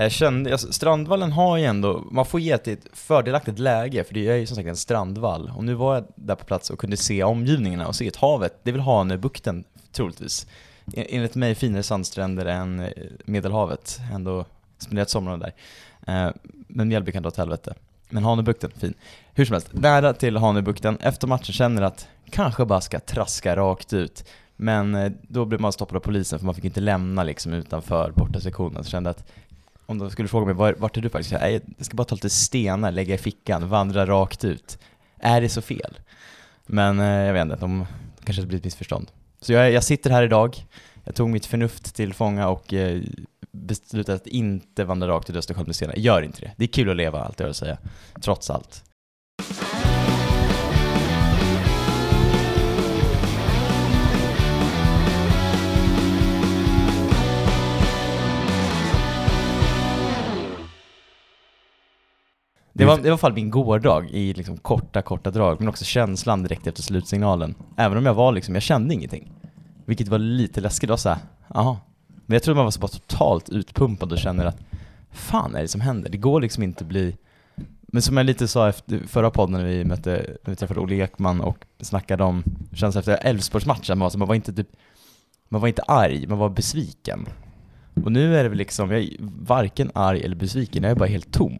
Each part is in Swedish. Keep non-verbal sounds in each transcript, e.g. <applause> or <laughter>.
Eh, jag kände, alltså, Strandvallen har ju ändå, man får ge ett fördelaktigt läge, för det är ju som sagt en strandvall. Och nu var jag där på plats och kunde se omgivningarna och se ett havet, det är väl Hanöbukten troligtvis. E-, enligt mig finare sandstränder än eh, Medelhavet, ändå spenderat somrarna där. Eh, men Mjällby kan dra åt helvete. Men Hanöbukten, fin. Hur som helst, nära till Hanöbukten, efter matchen känner att kanske bara ska traska rakt ut. Men då blev man stoppad av polisen för man fick inte lämna liksom utanför bortasektionen. Så kände att om de skulle fråga mig "Var- vart är du faktiskt? Jag, jag ska bara ta lite stenar, lägga i fickan, vandra rakt ut. Är det så fel? Men eh, jag vet inte, de kanske blir ett missförstånd. Så jag, jag sitter här idag, jag tog mitt förnuft till fånga och eh, beslutade att inte vandra rakt ut Östersjön med stenar. Gör inte det. Det är kul att leva, allt jag vill att säga. Trots allt. Det var, det var i alla fall min gårdag i liksom korta, korta drag, men också känslan direkt efter slutsignalen. Även om jag var liksom, jag kände ingenting. Vilket var lite läskigt, det var såhär, jaha. Men jag tror man var så bara totalt utpumpad och känner att, fan är det som händer? Det går liksom inte att bli men som jag lite sa efter förra podden när vi mötte, när vi träffade Olle Ekman och snackade om känslan efter Elfsborgsmatchen, man var, så- man var inte typ, man var inte arg, man var besviken. Och nu är det väl liksom, jag är varken arg eller besviken, jag är bara helt tom.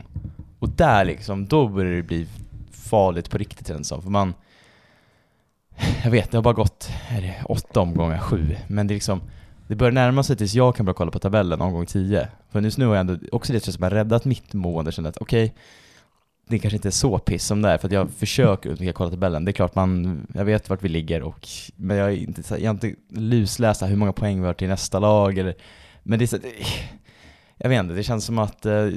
Och där liksom, då börjar det bli farligt på riktigt känns det som, för man Jag vet, det har bara gått, är det åtta omgångar, sju, men det är liksom Det börjar närma sig tills jag kan börja kolla på tabellen omgång tio. För just nu har jag ändå, också det som har räddat mitt mående, känner att okej Det kanske inte är så piss som det är, för att jag försöker undvika kolla tabellen. Det är klart man, jag vet vart vi ligger och Men jag är inte, jag har inte lusläst hur många poäng vi har till nästa lag eller Men det är så, jag vet inte, det känns som att eh,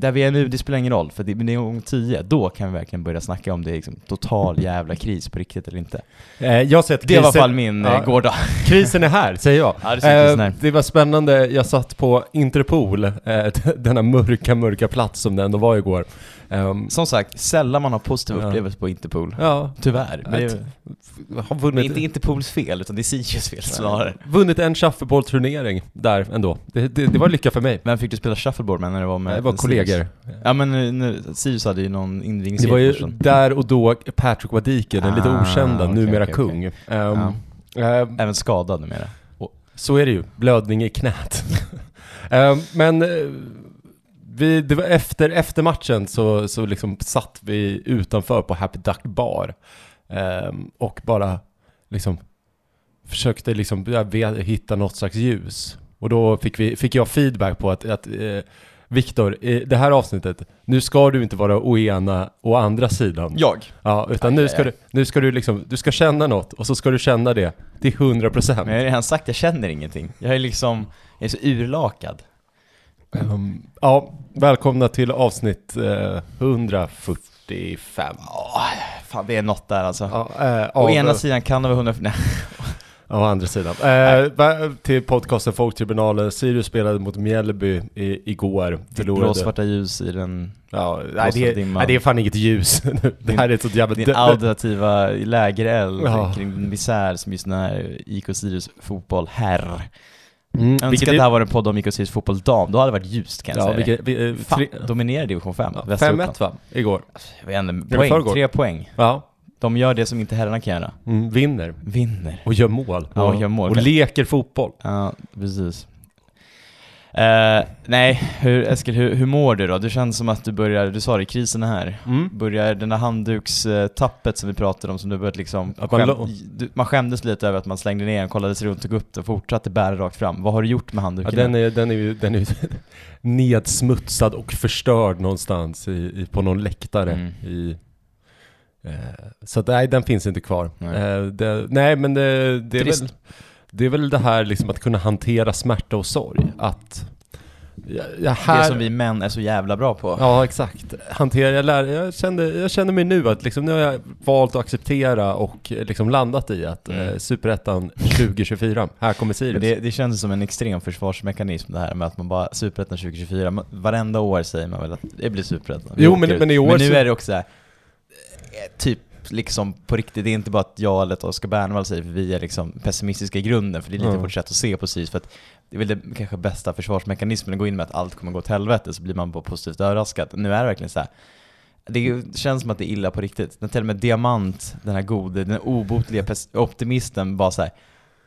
där vi är nu, det spelar ingen roll, för det, det är gång 10, då kan vi verkligen börja snacka om det är liksom total <laughs> jävla kris på riktigt eller inte. Eh, jag ser att Det var i alla krisen- fall min Ja. ja. gårdag. <laughs> Krisen är här, säger jag. Ja, det krisen här. det var spännande, jag satt på Interpol, eh, <laughs> denna mörka, mörka plats som det ändå var igår. Ehm, Som sagt, sällan man har positiva Ja. upplevelser på Interpol. ja, Tyvärr. Men det har det är vunnit, inte Interpols fel, utan det är Sirius fel snarare. vunnit en shuffleboard-turnering där ändå. Det, det, det var lycka för mig. Vem fick du spela shuffleboard med när det var med Det var kollegor. Ja men eh, Sirius hade ju någon invigning Det var ju där och då Patrick Wadiken, den lite Ah, okända, okej, numera okej, kung. okej. Ehm, ehm, Även skadad numera. Så är det ju, blödning i knät. <laughs> Men eh, vi, det var efter, efter matchen så, så liksom satt vi utanför på Happy Duck Bar ehm, och bara liksom försökte liksom vet, hitta något slags ljus. Och då fick, vi, fick jag feedback på att, att eh, Viktor, i det här avsnittet, nu ska du inte vara å ena och andra sidan. Jag? Ja, utan Aj, nu aj, ska, aj. du, nu ska du liksom, du ska känna något och så ska du känna det till 100%. Men jag har redan sagt, jag känner ingenting. Jag är liksom, jag är så urlakad. Ehm, ja, välkomna till avsnitt eh, 145. Åh, fan det är något där alltså. Ja, eh, Å av- ena sidan kan det vara 100, nej. Av andra sidan. Eh, till podcasten Folktribunalen. Sirius spelade mot Mjällby i, igår. Förlorade. blåsvarta ljus i den, Ja, nej, det, nej, det är fan inget ljus. <laughs> det här är ett sånt jävla... din auditiva lägereld Ja. kring misär som just när IK Sirius fotboll herr. Mm, Jag önskar att det här var en podd om IK Sirius fotboll dam, då hade det varit ljust kan jag ja, säga vilket, vi, eh. Fan, tre, dominerar division 5, ja, Västra 5-1 Uppland. va? Igår. Jag vet inte, det poäng, tre poäng. Ja. De gör det som inte herrarna kan göra. Mm, vinner. Vinner. Och gör mål. Ja, och gör mål. Och leker fotboll. Ja, precis. Eh, nej, hur, Eskil, hur, hur mår du då? Du känns som att du börjar, du sa det, krisen är här. Mm. Börjar den där handdukstappet som vi pratade om, som du börjat liksom, Att man skäm, du, man skämdes lite över att man slängde ner den, kollade sig runt, tog upp den och fortsatte bära rakt fram. Vad har du gjort med Ja, handduken? den är, den är ju den är ju <laughs> nedsmutsad och förstörd någonstans i, i, på någon läktare Mm. i... Eh, så att, nej, den finns inte kvar. Nej. Eh, det, nej, men det, det, är Trist. väl, det är väl det här liksom att kunna hantera smärta och sorg. Att... Ja, ja, här, Det som vi män är så jävla bra på. Ja, exakt. Hantera, jag, lär, jag, kände, jag känner mig nu att liksom, nu har jag valt att acceptera och liksom landat i att Mm. eh, Superettan 2024, här kommer Sirius. det, det känns som en extrem försvarsmekanism det här med att man bara, Superettan 2024, man- varenda år säger man väl att det blir Superettan. Jo, men- men i år Men nu är det också så här, eh, typ liksom på riktigt, det är inte bara att jag eller att Oskar Bernvall säger för vi är liksom pessimistiska i grunden, för det är lite Mm. vårt sätt att se på SIS, för att det är väl det kanske bästa försvarsmekanismen, att gå in med att allt kommer gå åt helvete, så blir man bara positivt överraskad. Nu är det verkligen så här. det det känns som att det är illa på riktigt. När till och med Diamant, den här gode, den obotliga optimisten, bara så här.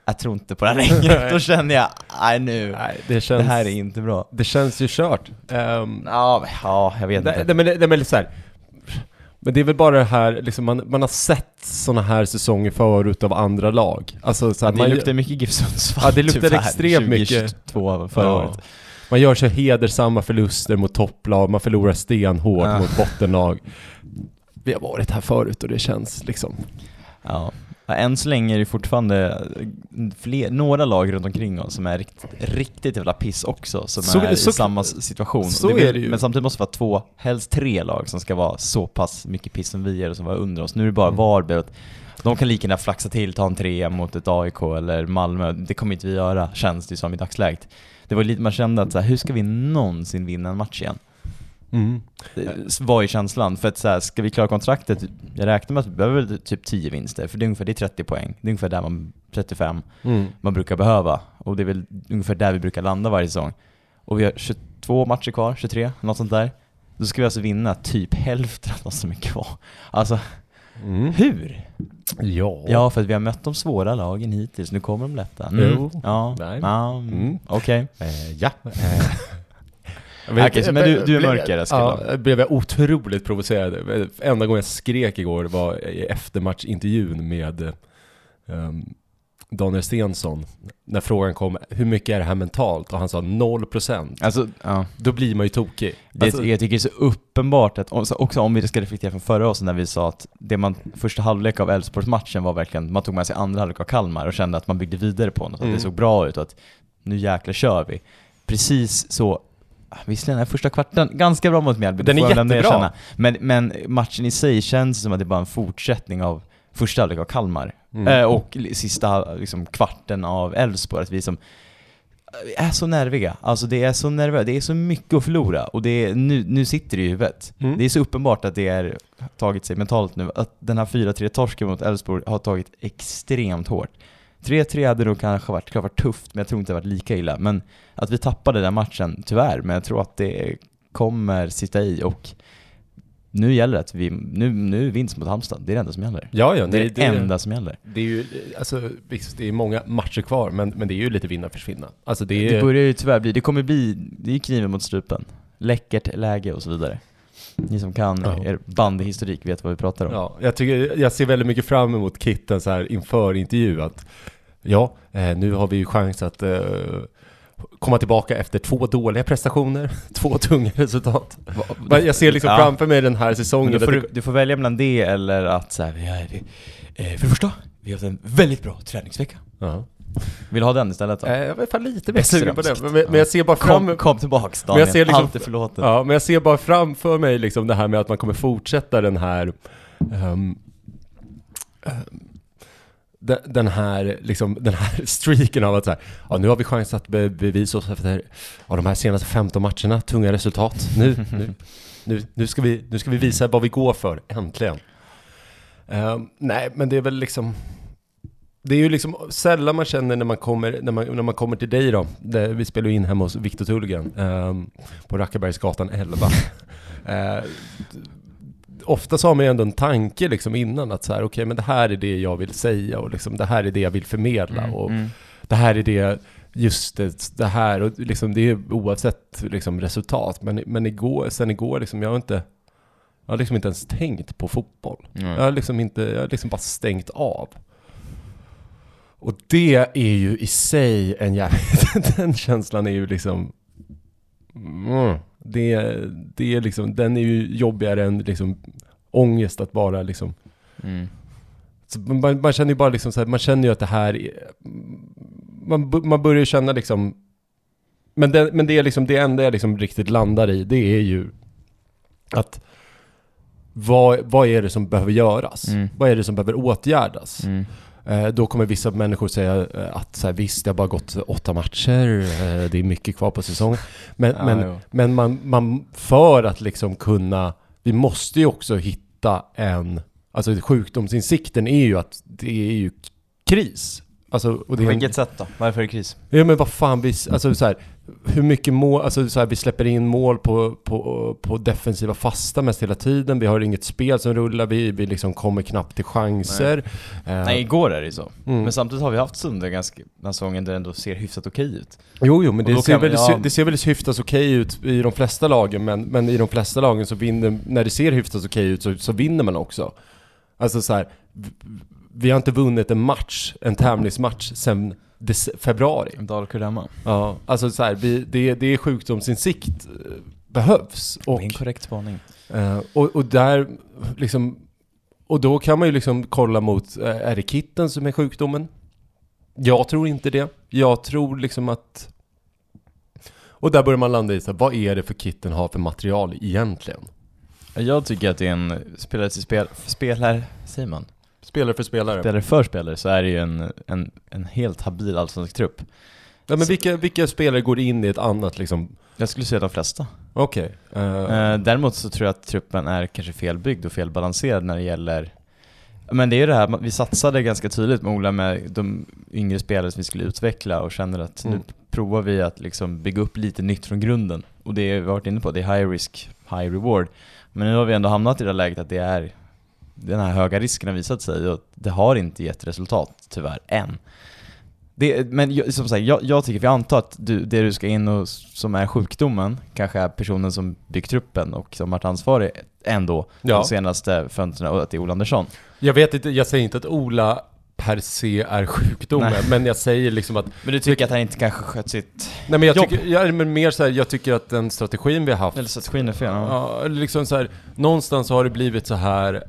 jag tror inte på det här längre. <laughs> Då känner jag, nej nu, Nej, det det här är inte bra. Det känns ju kört. Ehm, Ja, men- ja jag vet Nej, inte. men, det- men det är så här. Men det är väl bara det här, liksom, man, man har sett såna här säsonger förut av andra lag. Alltså så Ja, här, det man, luktar mycket GIF Sundsvall Ja, det luktar tyvärr, extremt mycket. 2022 förra Ja. året. man gör så hedersamma förluster mot topplag, man förlorar stenhårt Ja. mot bottenlag. Vi har varit här förut och det känns liksom... Ja. Ja, än så länge är det fortfarande fler, några lag runt omkring oss som är rikt, riktigt jävla piss också, som Så- är så- i samma situation. så Det är det ju. Men samtidigt måste det vara två, helst tre lag som ska vara så pass mycket piss som vi är och som var under oss. Nu är det bara Mm. Varberg de kan lika gärna flaxa till, ta en trea mot ett AIK eller Malmö. Det kommer inte vi göra, känns det som i dagsläget. Det var lite, man kände att så här, hur ska vi någonsin vinna en match igen? Mm. Var ju känslan, för att så här, ska vi klara kontraktet, jag räknar med att vi behöver typ 10 vinster, för det är ungefär det är 30 poäng, det är ungefär där man, 35, Mm. man brukar behöva, och det är väl ungefär där vi brukar landa varje säsong. Och vi har 22 matcher kvar, 23, något sånt där. Då ska vi alltså vinna typ hälften av de som är kvar. Alltså, Mm. hur? Ja. Ja, för att vi har mött de svåra lagen hittills, nu kommer de lätta. Mm. Jo. Ja, Nej. mm. Okej. Eh, ja. Okej, så men du- du är mörkare, Eskil, Ja, blev jag otroligt provocerad. Enda gången jag skrek igår var i eftermatchintervjun med ehm, Daniel Stensson. När frågan kom, hur mycket är det här mentalt? Och han sa 0%. Alltså, ja. Då blir man ju tokig. Det, Alltså, jag tycker det är så uppenbart att, också om vi ska reflektera från förra året när vi sa att det man, första halvlek av Elfsborgsmatchen var verkligen, man tog med sig andra halvlek av Kalmar och kände att man byggde vidare på något, att Mm. det såg bra ut och att nu jäklar kör vi. Precis så, visserligen är första kvarten ganska bra mot Mjällby, Den är jättebra. Men, men matchen i sig känns som att det är bara en fortsättning av första halvlek av Kalmar. Mm. Eh, och sista liksom, kvarten av Elfsborg, att vi som vi är så nerviga, alltså det är så nervöst, det är så mycket att förlora och det är, nu, nu sitter det i huvudet. Mm. Det är så uppenbart att det är tagit sig mentalt nu, att den här 4-3 torsken mot Elfsborg har tagit extremt hårt. 3-3 hade nog kanske varit, klart varit tufft, men jag tror inte det varit lika illa. Men att vi tappade den matchen, tyvärr, men jag tror att det kommer sitta i och nu gäller det att vi, nu, nu vinst mot Halmstad, det är det enda som gäller. ja, ja, Det är det enda som gäller. Det är ju, alltså, det är många matcher kvar, men, men det är ju lite vinna försvinna. Alltså det är... Det börjar ju tyvärr bli, det kommer bli, det är kniven mot strupen. Läckert läge och så vidare. Ni som kan Ja. er bandyhistorik vet vad vi pratar om. Ja, jag, tycker, jag ser väldigt mycket fram emot Kitten så här inför intervju att ja, eh, nu har vi ju chans att eh, komma tillbaka efter två dåliga prestationer, <laughs> två tunga resultat. Jag ser liksom Ja. framför mig den här säsongen. då får du, du får välja mellan det eller att så här, vi är, vi, eh, för det första, vi har haft en väldigt bra träningsvecka. det- ja. Vill du ha den istället då? Eh, Jag är lite mer sugen på Extremt. men, men jag ser bara fram Kom, kom tillbaks Men Daniel, jag ser liksom- allt är förlåtet. Ja, men jag ser bara framför mig liksom det här med att man kommer fortsätta den här de- den här, liksom, den här <laughs> streaken av att så här, ja, nu har vi chans att be bevisa oss efter ja, de här senaste 15 matcherna, tunga resultat. Nu, <laughs> nu, nu, nu, ska vi, nu ska vi visa vad vi går för, äntligen. Ehm, nej, men det är väl liksom, det är ju liksom sällan man känner när man kommer, när man, när man kommer till dig då. Det, vi spelar ju in hemma hos Viktor Tullgren ehm, på Rackabergsgatan 11. uh, <laughs> ofta så har man ju ändå en tanke liksom innan att så här, okej men det här är det jag vill säga och liksom det här är det jag vill förmedla Mm, och mm. det här är det, just det, det här och liksom det är oavsett liksom resultat. Men, men igår, sen igår liksom, jag har inte, jag har liksom inte ens tänkt på fotboll. Mm. Jag har liksom inte, jag har liksom bara stängt av. Och det är ju i sig en jävligt, <laughs> den känslan är ju liksom, mm, det, det är liksom, den är ju jobbigare än liksom ångest att bara liksom Mm. man, man känner ju bara liksom så här, man känner ju att det här är, man, man börjar ju känna liksom men det, men det är liksom det enda jag liksom riktigt landar i, det är ju att vad, vad är det som behöver göras? Mm. Vad är det som behöver åtgärdas? Mm. Eh, då kommer vissa människor säga eh, att så här, visst, det har bara gått åtta matcher, eh, det är mycket kvar på säsongen. Men, Ja, men, men man, man, för att liksom kunna, vi måste ju också hitta en Alltså sjukdomsinsikten är ju att det är ju kris. Alltså, och det På vilket sätt då? Varför är det kris? Ja men vad fan, vi, alltså så här, hur mycket mål, alltså så här, vi släpper in mål på, på, på defensiva fasta mest hela tiden, vi har inget spel som rullar, vi, vi liksom kommer knappt till chanser. Eh, Nej, igår är det ju så. Mm. Men samtidigt har vi haft stunder ganska, den här säsongen där det ändå ser hyfsat okej ut. Jo, jo, men det ser, väl, ja. det ser väl hyfsat okej ut i de flesta lagen, men, men i de flesta lagen så vinner, när det ser hyfsat okej ut så, så vinner man också. Alltså så här, vi har inte vunnit en match, en tävlingsmatch, dec- februari. Dalkurremma. Ja, alltså så här, det, det är sjukdomsinsikt eh, behövs. Och, Inkorrekt spaning. eh, och, och där liksom, och då kan man ju liksom kolla mot, eh, är det kitten som är sjukdomen? Jag tror inte det. Jag tror liksom att och där börjar man landa i så här, vad är det för kitten har för material egentligen? Jag tycker att det är en spelare till spel, spelare, säger man? Spelare för spelare. Spelare för spelare så är det ju en, en, en helt habil allsvensk trupp. Ja, men vilka, vilka spelare går in i ett annat liksom, Jag skulle säga de flesta. okej. eh, Eh, däremot så tror jag att truppen är kanske felbyggd och felbalanserad när det gäller men det är ju det här, vi satsade ganska tydligt med Ola med de yngre spelare som vi skulle utveckla och känner att Mm. nu provar vi att liksom bygga upp lite nytt från grunden. Och det vi har varit inne på, det är high risk, high reward. Men nu har vi ändå hamnat i det här läget att det är den här höga risken har visat sig och det har inte gett resultat tyvärr, än. Det, men jag, som sagt, jag, jag tycker, vi antar att du, det du ska in och som är sjukdomen kanske är personen som byggt truppen och som varit ansvarig ändå Ja. de senaste fönstren och att det är Ola Andersson. Jag vet inte, jag säger inte att Ola per se är sjukdomen, Nej. men jag säger liksom att Men du tycker att han inte kanske skött sitt... Nej men jag Jobb. tycker, jag, men mer så här, jag tycker att den strategin vi har haft Eller strategin är fel? Ja. Ja, liksom så här, någonstans har det blivit så här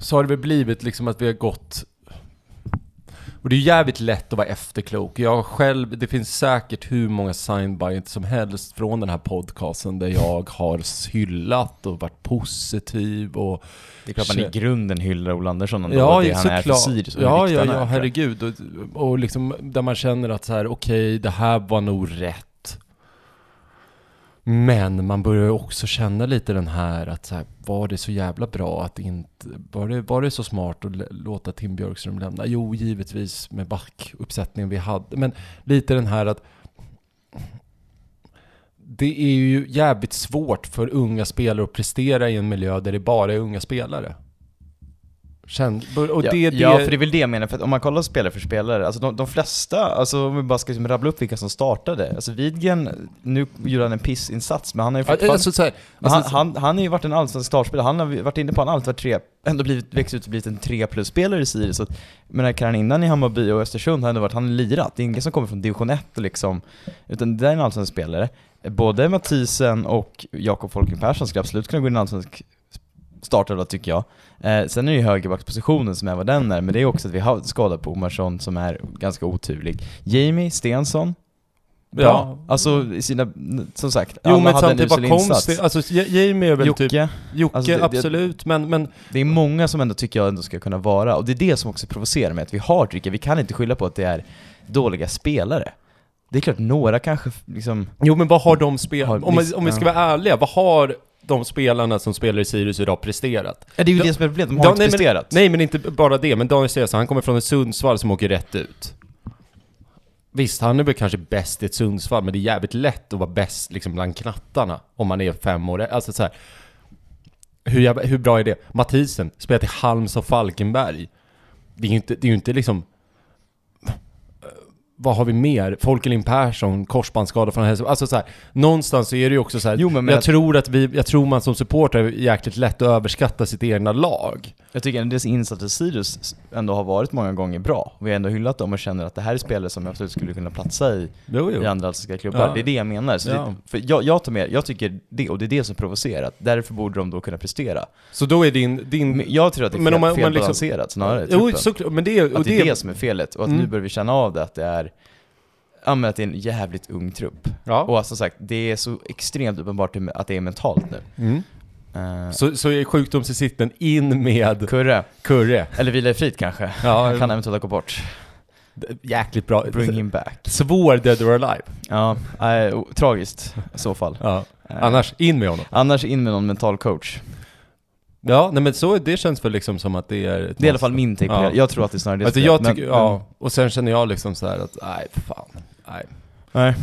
Så har det väl blivit liksom att vi har gått Och det är jävligt lätt att vara efterklok. Jag själv, det finns säkert hur många signbites som helst från den här podcasten där jag har hyllat och varit positiv och Det är klart man i grunden hyllar Ola Andersson ändå, Ja, det han är för. Sirius Ja, ja, ja, herregud. Och, och liksom där man känner att så här, okej, det här var nog rätt. Men man börjar också känna lite den här att så här, var det så jävla bra att inte, var det, var det så smart att låta Tim Björkström lämna? Jo, givetvis med backuppsättningen vi hade, men lite den här att det är ju jävligt svårt för unga spelare att prestera i en miljö där det bara är unga spelare. Känn, och ja, det, det, ja, för det är väl det jag menar, för att om man kollar spelare för spelare, alltså de, de flesta, alltså om vi bara ska liksom rabbla upp vilka som startade, alltså Widgren, nu gjorde han en pissinsats, men han har ju fortfarande, Alltså, här, alltså, han, han, han har ju varit en allsvensk startspelare, han har varit inne på han alltid varit tre, ändå blivit, växt ut och blivit en tre plus-spelare i Sirius, så att, men när kan innan i Hammarby och Östersund har ändå varit, han har lirat, det är ingen som kommer från division 1 liksom, utan det är en allsvensk spelare. Både Mathisen och Jakob Folken Persson skulle absolut kunna gå in i en allsvensk startelva tycker jag. Eh, sen är det ju högerbackspositionen som är vad den är, men det är också att vi har skada på Omarsson som är ganska oturlig. Jamie Stensson, bra. Ja. Alltså i sina, som sagt, Jo alla men hade en samtidigt var usel konstigt, alltså Ja- Jamie är väl Jocke, typ Jocke, Alltså, det- det- absolut, men, men det är många som ändå tycker jag ändå ska kunna vara, och det är det som också provocerar mig, att vi har trycket, vi kan inte skylla på att det är dåliga spelare. Det är klart, några kanske liksom... Jo men vad har de spelat, om, om vi ska vara ärliga, vad har de spelarna som spelar i Sirius idag presterat? Ja, det är ju De- det som är problemet, de har Ja, inte nej, men- presterat. Nej men inte bara det, men Daniel Cesar, han kommer från en Sundsvall som åker rätt ut. Visst, han är väl kanske bäst i ett Sundsvall, men det är jävligt lätt att vara bäst liksom bland knattarna om man är fem år. Alltså så här, hur, jävla, hur bra är det? Mathisen spelar till Halmstad och Falkenberg. Det är ju inte, det är ju inte liksom... Vad har vi mer? Folkelin Persson, korsbandsskada från Hälsingborg. Alltså så här, någonstans så är det ju också så här, Jo, men- jag att- tror att vi, jag tror man som supporter är jäkligt lätt att överskatta sitt egna lag. Jag tycker att deras insats i Sirius ändå har varit många gånger bra. Vi har ändå hyllat dem och känner att det här är spelare som absolut skulle kunna platsa i, Jo, i andra allsvenska klubbar. Ja. Det är det jag menar. Så Ja. det, för jag, jag tar med, jag tycker det, och det är det som provocerat. Därför borde de då kunna prestera. Så då är din... din Men jag tror att det är men fel, om man- om man liksom- felbalanserat snarare, jo, truppen. såklart, men det, Att det är det, det som är felet, och att Mm. nu börjar vi känna av det, att det är Ja men att det är en jävligt ung trupp. Ja. Och som sagt, det är så extremt uppenbart att det är mentalt nu. Mm. Uh, Så, så är sjukdomsinsikten in med Kurre, Kurre. eller vila i frid kanske. <laughs> Ja, Han kan eventuellt gå bort. jäkligt bra. Bring him back. Svår dead or alive. Ja, äh, tragiskt i så fall. Ja. Eh, Annars, in med honom. annars in med någon mental coach. Ja, nej men så, det känns väl liksom som att det är Det är i alla fall min take på Ja. det. Jag tror att det är snarare det Alltså jag men- tycker, ja, och sen känner jag liksom så här att, nej fan, nej. men-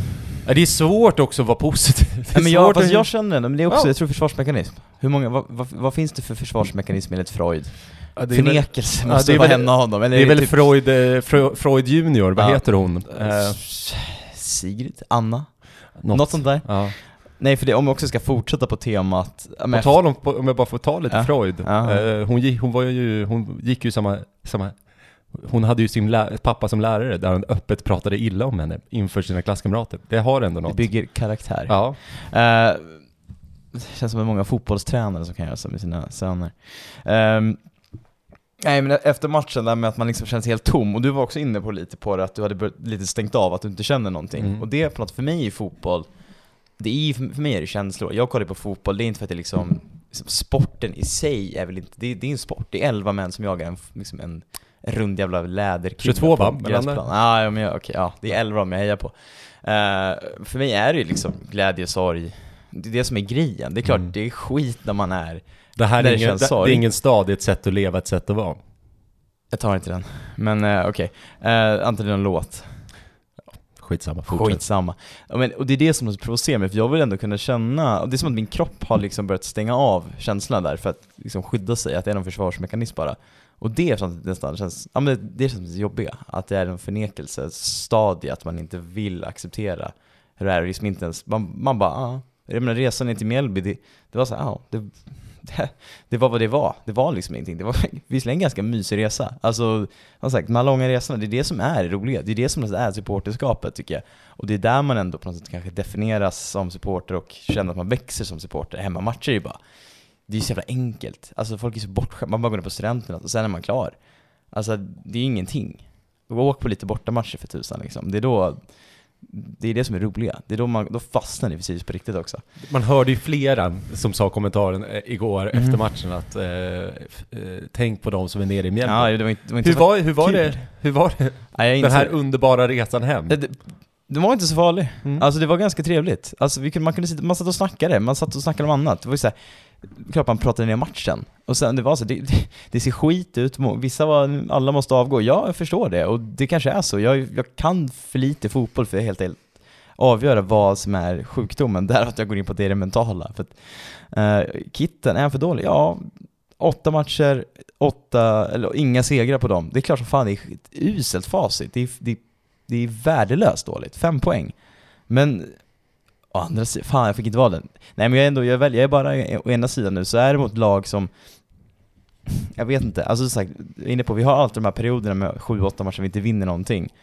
Nej. Det är svårt också att vara positiv. <laughs> Det är Nej, men jag, fast att- jag känner det, men det är också, Ja. jag tror försvarsmekanism. Hur många, vad, vad, vad finns det för försvarsmekanism enligt Freud? Ja, det är väl- Förnekelse ja, måste det är vara väl- en av dem, eller Det är väl typ- Freud, eh, Freud, Freud junior, vad Ja. heter hon? Eh, Sigrid? Anna? något. Något sånt där? Ja. Nej, för det, om vi också ska fortsätta på temat... På tal om, om jag bara får ta lite Ja. Freud. Eh, hon, hon var ju, hon gick ju samma, samma hon hade ju sin pappa som lärare där han öppet pratade illa om henne inför sina klasskamrater. Det har ändå Det något. bygger karaktär. Ja. Eh, det känns som att många fotbollstränare som kan göra så med sina söner. Ehm, nej men efter matchen där med att man liksom känns helt tom, och du var också inne på lite på det, att du hade lite stängt av, att du inte känner någonting. Mm. Och det på något, för mig i fotboll, det är, för för mig är det känslor. Jag kollar på fotboll, det är inte för att det liksom, liksom sporten i sig är väl inte, det, är- det är en sport. Det är elva män som jagar en, liksom en rund jävla läderkille 22 på va? en gräsplan. Ah, ja, men jag, okej, ja, det är elva dem jag hejar på. Eh, för mig är det ju liksom glädje, sorg, det är det som är grejen. Det är klart, Mm. det är skit när man är... Det här är, ingen, det, det är ingen stad, det är ett sätt att leva, ett sätt att vara. Jag tar inte den. Men uh, okej, uh, antar det är någon låt. Skitsamma, fortsätt. Skitsamma. Men, och det är det som provocerar mig, för jag vill ändå kunna känna, och det är som att min kropp har liksom börjat stänga av känslan där för att liksom skydda sig, att det är någon försvarsmekanism bara. Och det är sånt, nästan känns, ja men det, det känns det jobbiga, att det är en förnekelsestadie, att man inte vill acceptera hur det är, liksom inte ens, man, man bara, ja. Jag menar resan ner till Mjällby, det, det var så här, ja, det, det, det var vad det var. Det var liksom ingenting. Det var <laughs> visserligen en ganska mysig resa. Alltså, som sagt, de här långa resorna, det är det som är det roliga. Det är det som är supporterskapet tycker jag. Och det är där man ändå på något sätt kanske definieras som supporter och känner att man växer som supporter. Hemmamatcher är ju bara, det är så jävla enkelt. Alltså folk är så bortskämda, man bara går ner på studenterna och sen är man klar. Alltså det är ingenting. Åk på lite bortamatcher för tusan liksom. Det är då, det är det som är roliga. Det är då man, då fastnar ni precis på riktigt också. Man hörde ju flera som sa kommentaren eh, igår Mm. efter matchen att eh, eh, tänk på de som är nere i Mjällby. Ja, det var inte, det var inte hur, så var, hur var kul. det? Hur var det? Nej, Den här underbara resan hem? det, det, var inte så farligt. Mm. Alltså det var ganska trevligt. Alltså kunde, man kunde sitta, man satt och snackade, man satt och snackade om annat. Det var ju såhär, klart man pratade ner matchen. Och sen det var så, det, det, det ser skit ut, vissa var, alla måste avgå. Ja, jag förstår det, och det kanske är så. Jag, jag kan för lite fotboll för att helt enkelt avgöra vad som är sjukdomen, <laughs> där att jag går in på det, det mentala. För att, eh, kitten, är han för dålig? Ja, åtta matcher, åtta, eller inga segrar på dem. Det är klart som fan det är ett uselt facit. Det är, det, det är värdelöst dåligt. Fem poäng. Men å andra sidan, fan jag fick inte vara den. Nej men jag är ändå, jag väljer, jag är bara å ena sidan nu, så är det mot lag som jag vet inte, alltså som sagt, jag är inne på, vi har alltid de här perioderna med sju, åtta matcher vi inte vinner någonting.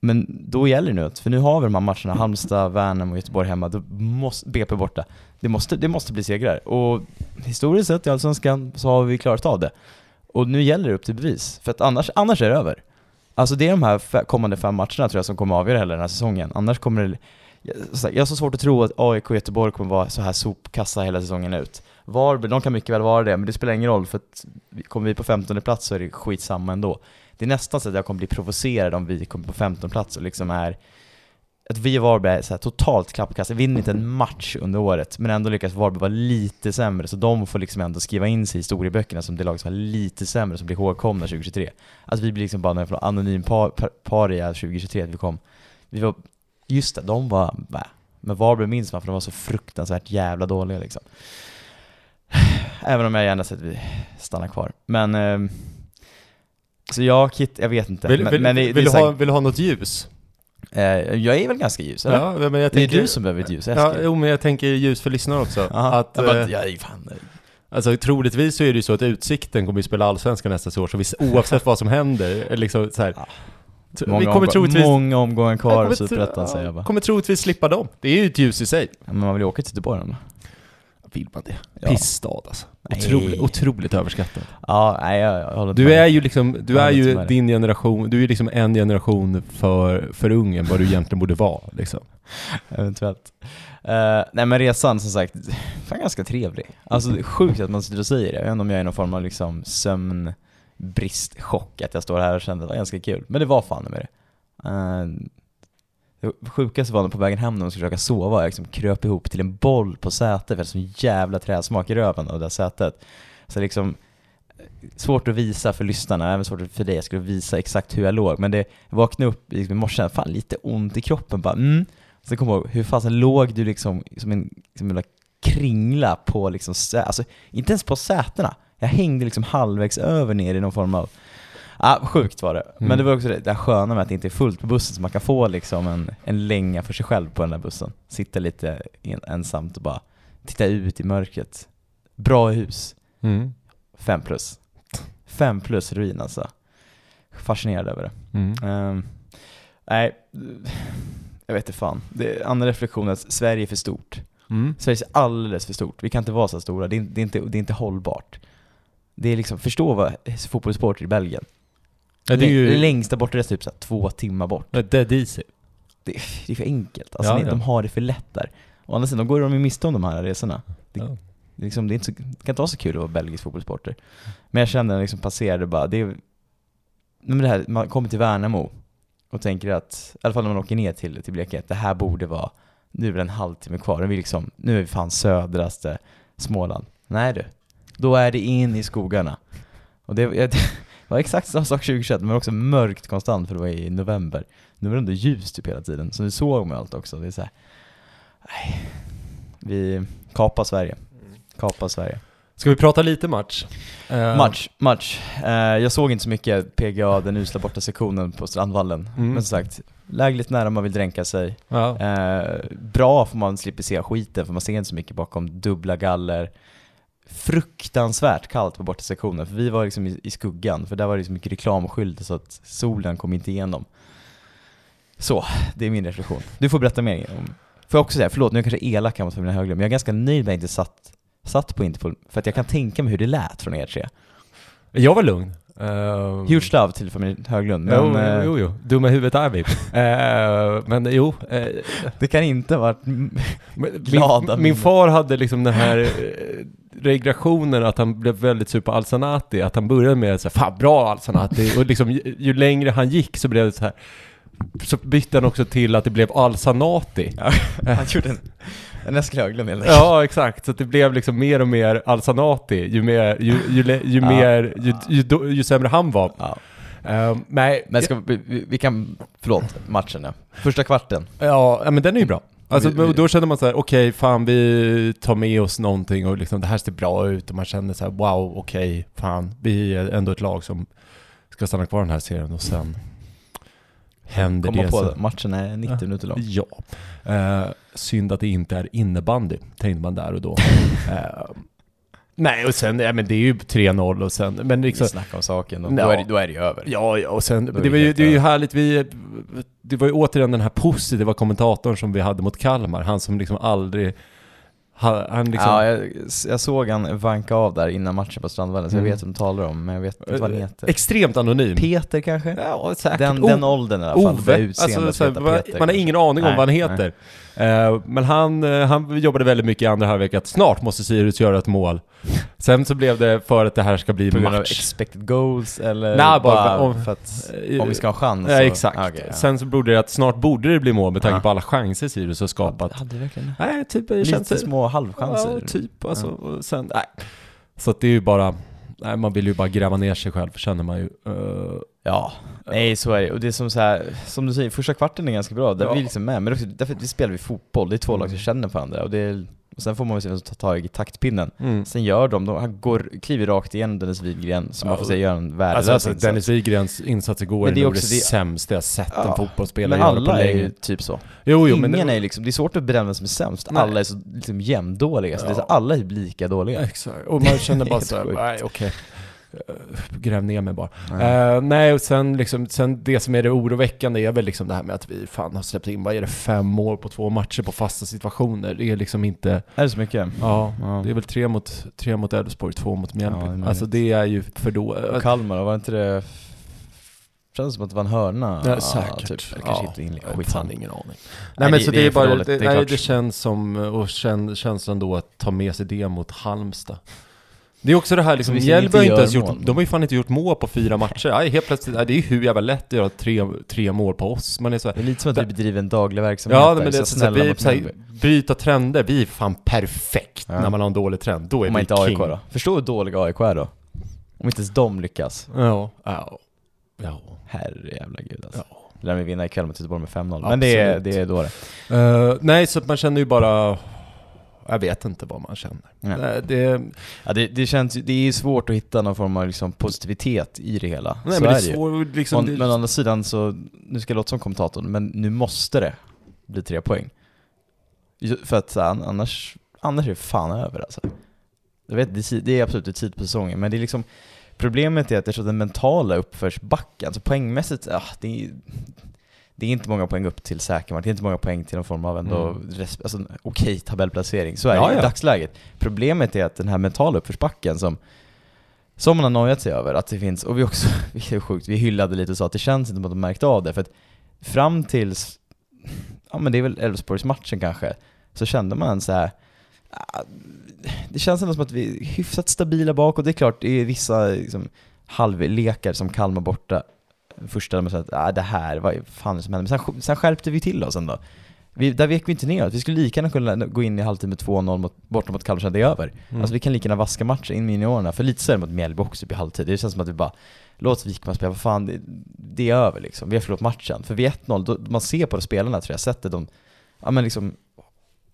Men då gäller det nu, för nu har vi de här matcherna, Halmstad, Värnamo och Göteborg hemma, då måste, BP borta. Det måste, det måste bli segrar. Och historiskt sett i Allsvenskan så har vi klarat av det. Och nu gäller det upp till bevis, för att annars, annars är det över. Alltså det är de här kommande fem matcherna tror jag som kommer avgöra hela den här säsongen. Annars kommer det... Jag, har så svårt att tro att AIK och Göteborg kommer vara så här sopkassa hela säsongen ut. Varberg, de kan mycket väl vara det, men det spelar ingen roll för att kommer vi på 15 plats så är det skitsamma ändå. Det är nästan så att jag kommer bli provocerad om vi kommer på 15 plats och liksom är att vi och Varberg är så här totalt klappkassa, vinner inte en match under året, men ändå lyckas Varberg vara lite sämre, så de får liksom ändå skriva in sig i historieböckerna som det lag som var lite sämre, som blir ihågkomna 2023. Att alltså vi blir liksom bara någon anonym par, par, paria 2023, att vi kom, vi var, just det, de var, bä. Men Varberg minns man för de var så fruktansvärt jävla dåliga liksom. Även om jag gärna sett att vi stannar kvar. Men, ehm, så ja, Kit, jag vet inte. Vill, men, vill, men det, vill, det du ha, vill du ha något ljus? Eh, jag är väl ganska ljus, eller? Ja, men jag det är tänker, du som behöver ett ljus, Ja, Eskil. jo, men jag tänker ljus för lyssnare också. Att, jag, bara, eh, jag är fan... Alltså troligtvis så är det ju så att Utsikten kommer ju spela Allsvenskan nästa år, så vi, oavsett vad som händer, liksom så här, Ja. Många, vi kommer troligtvis... många omgångar kvar av tro- Superettan säger jag bara. kommer troligtvis slippa dem. Det är ju ett ljus i sig. Ja, Men man vill ju åka till Göteborg ändå. Vill man det? Ja. Pissstad alltså. Otroligt, otroligt överskattad. Ja, nej jag, jag håller Du med. är ju liksom, du Jag är håller inte ju med dig. din generation, du är ju liksom en generation för, för ung än vad du egentligen borde vara liksom. Eventuellt. Eh, nej men resan som sagt, fan ganska trevlig. Alltså det är sjukt att man sitter och säger det. Jag vet inte om jag är i någon form av liksom bristchock att jag står här och känner att det var ganska kul. Men det var fan med det. Uh, det sjukaste var när på vägen hem när man skulle försöka sova, jag liksom kröp ihop till en boll på sätet för jag hade sån jävla träsmak i röven av det där sätet. Så liksom, eh, svårt att visa för lyssnarna, även svårt för dig, jag skulle visa exakt hur jag låg, men det, jag vaknade upp i liksom morse, fan lite ont i kroppen bara, mm. Sen kom jag ihåg, hur fasen låg du liksom som en, som en kringla på liksom, alltså inte ens på sätena. Jag hängde liksom halvvägs över ner i någon form av Ja, sjukt var det. Men Mm. det var också det där sköna med att det inte är fullt på bussen, så man kan få liksom en, en länga för sig själv på den där bussen. Sitta lite en, ensamt och bara titta ut i mörkret. Bra hus. Mm. Fem plus. Fem plus ruin alltså. Fascinerad över det. Mm. Ehm, nej, jag vet inte fan. Det, andra reflektionen är att Sverige är för stort. Mm. Sverige är alldeles för stort. Vi kan inte vara så stora. Det är, det är, inte, det är inte hållbart. Det är liksom, förstå vad fotbollssport i Belgien. Ja, det är ju... längsta bortresa typ så här, två timmar bort. Ja, Dead easy. Det, det är för enkelt. Alltså Ja, det- ja. de har det för lätt där. Å andra sidan, då går de ju miste om de här resorna. Det, Ja. det, är liksom, det, är inte så, det kan inte vara så kul att vara belgisk fotbollssporter. Men jag kände när jag liksom passerade bara, det är, men det här, man kommer till Värnamo och tänker att, i alla fall när man åker ner till, till Blekinge, det här borde vara, nu är det en halvtimme kvar, nu är vi, liksom, nu är vi fan södraste Småland. Nej du, då är det in i skogarna. Och det, <laughs> det var exakt samma sak 2021, men också mörkt konstant för det var i november. Nu var det ändå ljus typ hela tiden, så nu såg man allt också. Det är så här, nej, vi kapar Sverige. Kapar Sverige. Ska vi prata lite match? Eh, Match, match. Eh, jag såg inte så mycket PGA, den usla borta sektionen på Strandvallen. Mm. Men som sagt, lägligt nära man vill dränka sig. Ja. Eh, bra för man slipper se skiten, för man ser inte så mycket bakom dubbla galler. Fruktansvärt kallt på borta sektionen, för vi var liksom i, i skuggan, för där var det så mycket reklamskyltar så att solen kom inte igenom. Så, det är min reflektion. Du får berätta mer om... Får jag också säga, förlåt nu är jag kanske elak här mot Fabian Höglund, men jag är ganska nöjd med att jag inte satt, satt på Interpol, för att jag kan tänka mig hur det lät från er tre. Jag var lugn. Uh, Huge love till familjen Höglund, men jo, eh, jo, jo, dumma huvudet är vi. <laughs> Eh, men jo, eh, det kan inte ha varit... Glada min, min far hade liksom den här eh, regressionen att han blev väldigt sur på Al-Sanati, att han började med så här, fan bra Al-Sanati, och liksom ju, ju längre han gick så blev det så här så bytte han också till att det blev Al-Sanati. <laughs> Han gjorde en, en Eskil Höglund helt enkelt. Ja, exakt. Så att det blev liksom mer och mer Al-Sanati, ju mer, ju, ju, ju, ju Ja, mer, ju, ja. ju, då- ju sämre han var. Ja. Eh, nej, Men ska vi, vi, kan, förlåt, matchen ja. Första kvarten. Ja, ja, men den är ju bra. Alltså, Vi- vi- då känner man så här: okej, fan vi tar med oss någonting och liksom det här ser bra ut och man känner så här: wow, okej, fan, vi är ändå ett lag som ska stanna kvar i den här serien och sen händer Komma det. på så-. Matchen är 90 minuter lång. Ja. Eh, synd att det inte är innebandy, tänkte man där och då. <laughs> Eh, nej, och sen, ja men det är ju 3-0 och sen, men Vi liksom, snackar om saken, då, Ja. då, är det, då är det ju över. Ja, ja, och sen, det, vi var ju, det är ju härligt, vi, det var ju återigen den här positiva kommentatorn som vi hade mot Kalmar, han som liksom aldrig, han, liksom, Ja, jag, jag såg han vanka av där innan matchen på Strandvallen, så Mm. jag vet vem du talar om, men jag vet inte vad han heter. extremt anonym. Peter kanske? Ja, säkert. Den, O- den åldern i alla fall, Ove, alltså, så här, heter man, Peter man har ingen aning om Nej, vad han heter. Eh, men han, eh, han jobbade väldigt mycket i andra halvlek att snart måste Sirius göra ett mål. <laughs> Sen så blev det för att det här ska bli På grund av match. expected goals eller Nej, bara- bara om- för att, Eh, om vi ska ha chans? Ja, så- exakt. Ah, okej, ja. Sen så borde det att snart borde det bli mål med tanke Ja. på alla chanser Sirius har skapat. Hade det verkligen Nej, typ det Lite känns små halvchanser. Ja, typ alltså. Och sen, nej. Så att det är ju bara, nej man vill ju bara gräva ner sig själv känner man ju. Eh, Ja, nej så är det. Och det är som så här, som du säger, första kvarten är ganska bra, där Ja. vi är liksom med. Men också, därför att vi spelar vi fotboll, det är två lag som Mm. känner varandra. Och, det är, och sen får man väl se vem som tar tag i taktpinnen. mm. Sen gör de, de han går, kliver rakt igenom Dennis Widgren, som Ja, man får säga gör en värdelös Alltså, alltså insats. Dennis Widgrens insats igår Men det är nog det, det- sämsta jag sett en Ja, fotbollsspelare Men göra på alla är länge. ju typ så. Jo, jo, Ingen men är liksom, det är svårt att bedöma vem som är sämst. Nej. Alla är så liksom jämndåliga, så det är så, Ja. alla är lika dåliga. Exakt, och man känner bara <laughs> såhär, nej okej. Eh, Gräv ner mig bara. Nej. Eh, nej, och sen liksom, sen det som är det oroväckande är väl liksom det här med att vi fan har släppt in, vad är det, fem mål på två matcher på fasta situationer. Det är liksom inte, Är det så mycket? ja, Ja. det är väl tre mot, tre mot Elfsborg, två mot Ja, det Mjällby. möjligt. alltså det är ju för då... Och Kalmar, var inte det... Känns som att det var en hörna. Ja, säkert. Typ. Eller kanske Ja, inte har Skitsamma. ingen aning. Nej, Nej, men det- så det det, är bara, dåligt, det, det är nej, det känns som, och kän, känslan då att ta med sig det mot Halmstad. Det är också det här liksom, Mjällby inte har inte ens gjort, mål. de har ju fan inte gjort mål på fyra matcher. Aj, helt plötsligt, aj, det är ju hur jävla lätt att göra tre, tre mål på oss. Man är så här, Det är lite som att vi bedriver en daglig verksamhet Ja, där, men det så så, så, vi, så här, bryta trender, vi är fan perfekt Ja. när man har en dålig trend. Då är Om vi inte AIK king. då. Förstå hur dåliga AIK är då. Om inte ens de lyckas. Ja, ja, ja. Herre jävla gud alltså. ja. Lär vi vinna ikväll mot Göteborg med 5-0. Men det är, det är då det. Eh, nej, så man känner ju bara... Jag vet inte vad man känner. Nej. Det, Ja, det, det känns ju- det är svårt att hitta någon form av liksom positivitet i det hela. nej så men är det är ju. svårt liksom... Men, det, men å andra sidan så, nu ska jag låta som kommentatorn, men nu måste det bli tre poäng. För att annars, annars är det fan över alltså. Jag vet, det det är absolut ett tid på säsongen, men det är liksom Problemet är att jag tror den mentala uppförsbacken, alltså poängmässigt, ah, det är det är inte många poäng upp till säker mark, det är inte många poäng till någon form av ändå Mm. alltså, okej tabellplacering. Så är Ja, det i ja. dagsläget. Problemet är att den här mentala uppförsbacken som, som man har nojat sig över, att det finns, och vi också, <laughs> vilket är sjukt, vi hyllade lite och sa att det känns inte som att de märkt av det, för att fram tills, ja men det är väl Elfsborgsmatchen kanske, så kände man så här. ah, det känns ändå som att vi är hyfsat stabila bakåt, det är klart, det är vissa liksom, halvlekar som Kalmar borta, första man sa att ah, det här, vad fan som händer? Men sen, sen skärpte vi till oss ändå. Vi, där vek vi inte ner oss, vi skulle lika gärna kunna gå in i halvtid med 2-0 mot, borta mot Kalmar, det är över. Mm. Alltså vi kan lika gärna vaska matchen in med juniorerna, för lite så är det mot Mjällby också i halvtid. Det känns som att vi bara, låt Wikman spela, vad fan, det, det är över liksom. Vi har förlorat matchen. För vid 1-0, då, man ser på spelarna tror jag, sättet de, ja men liksom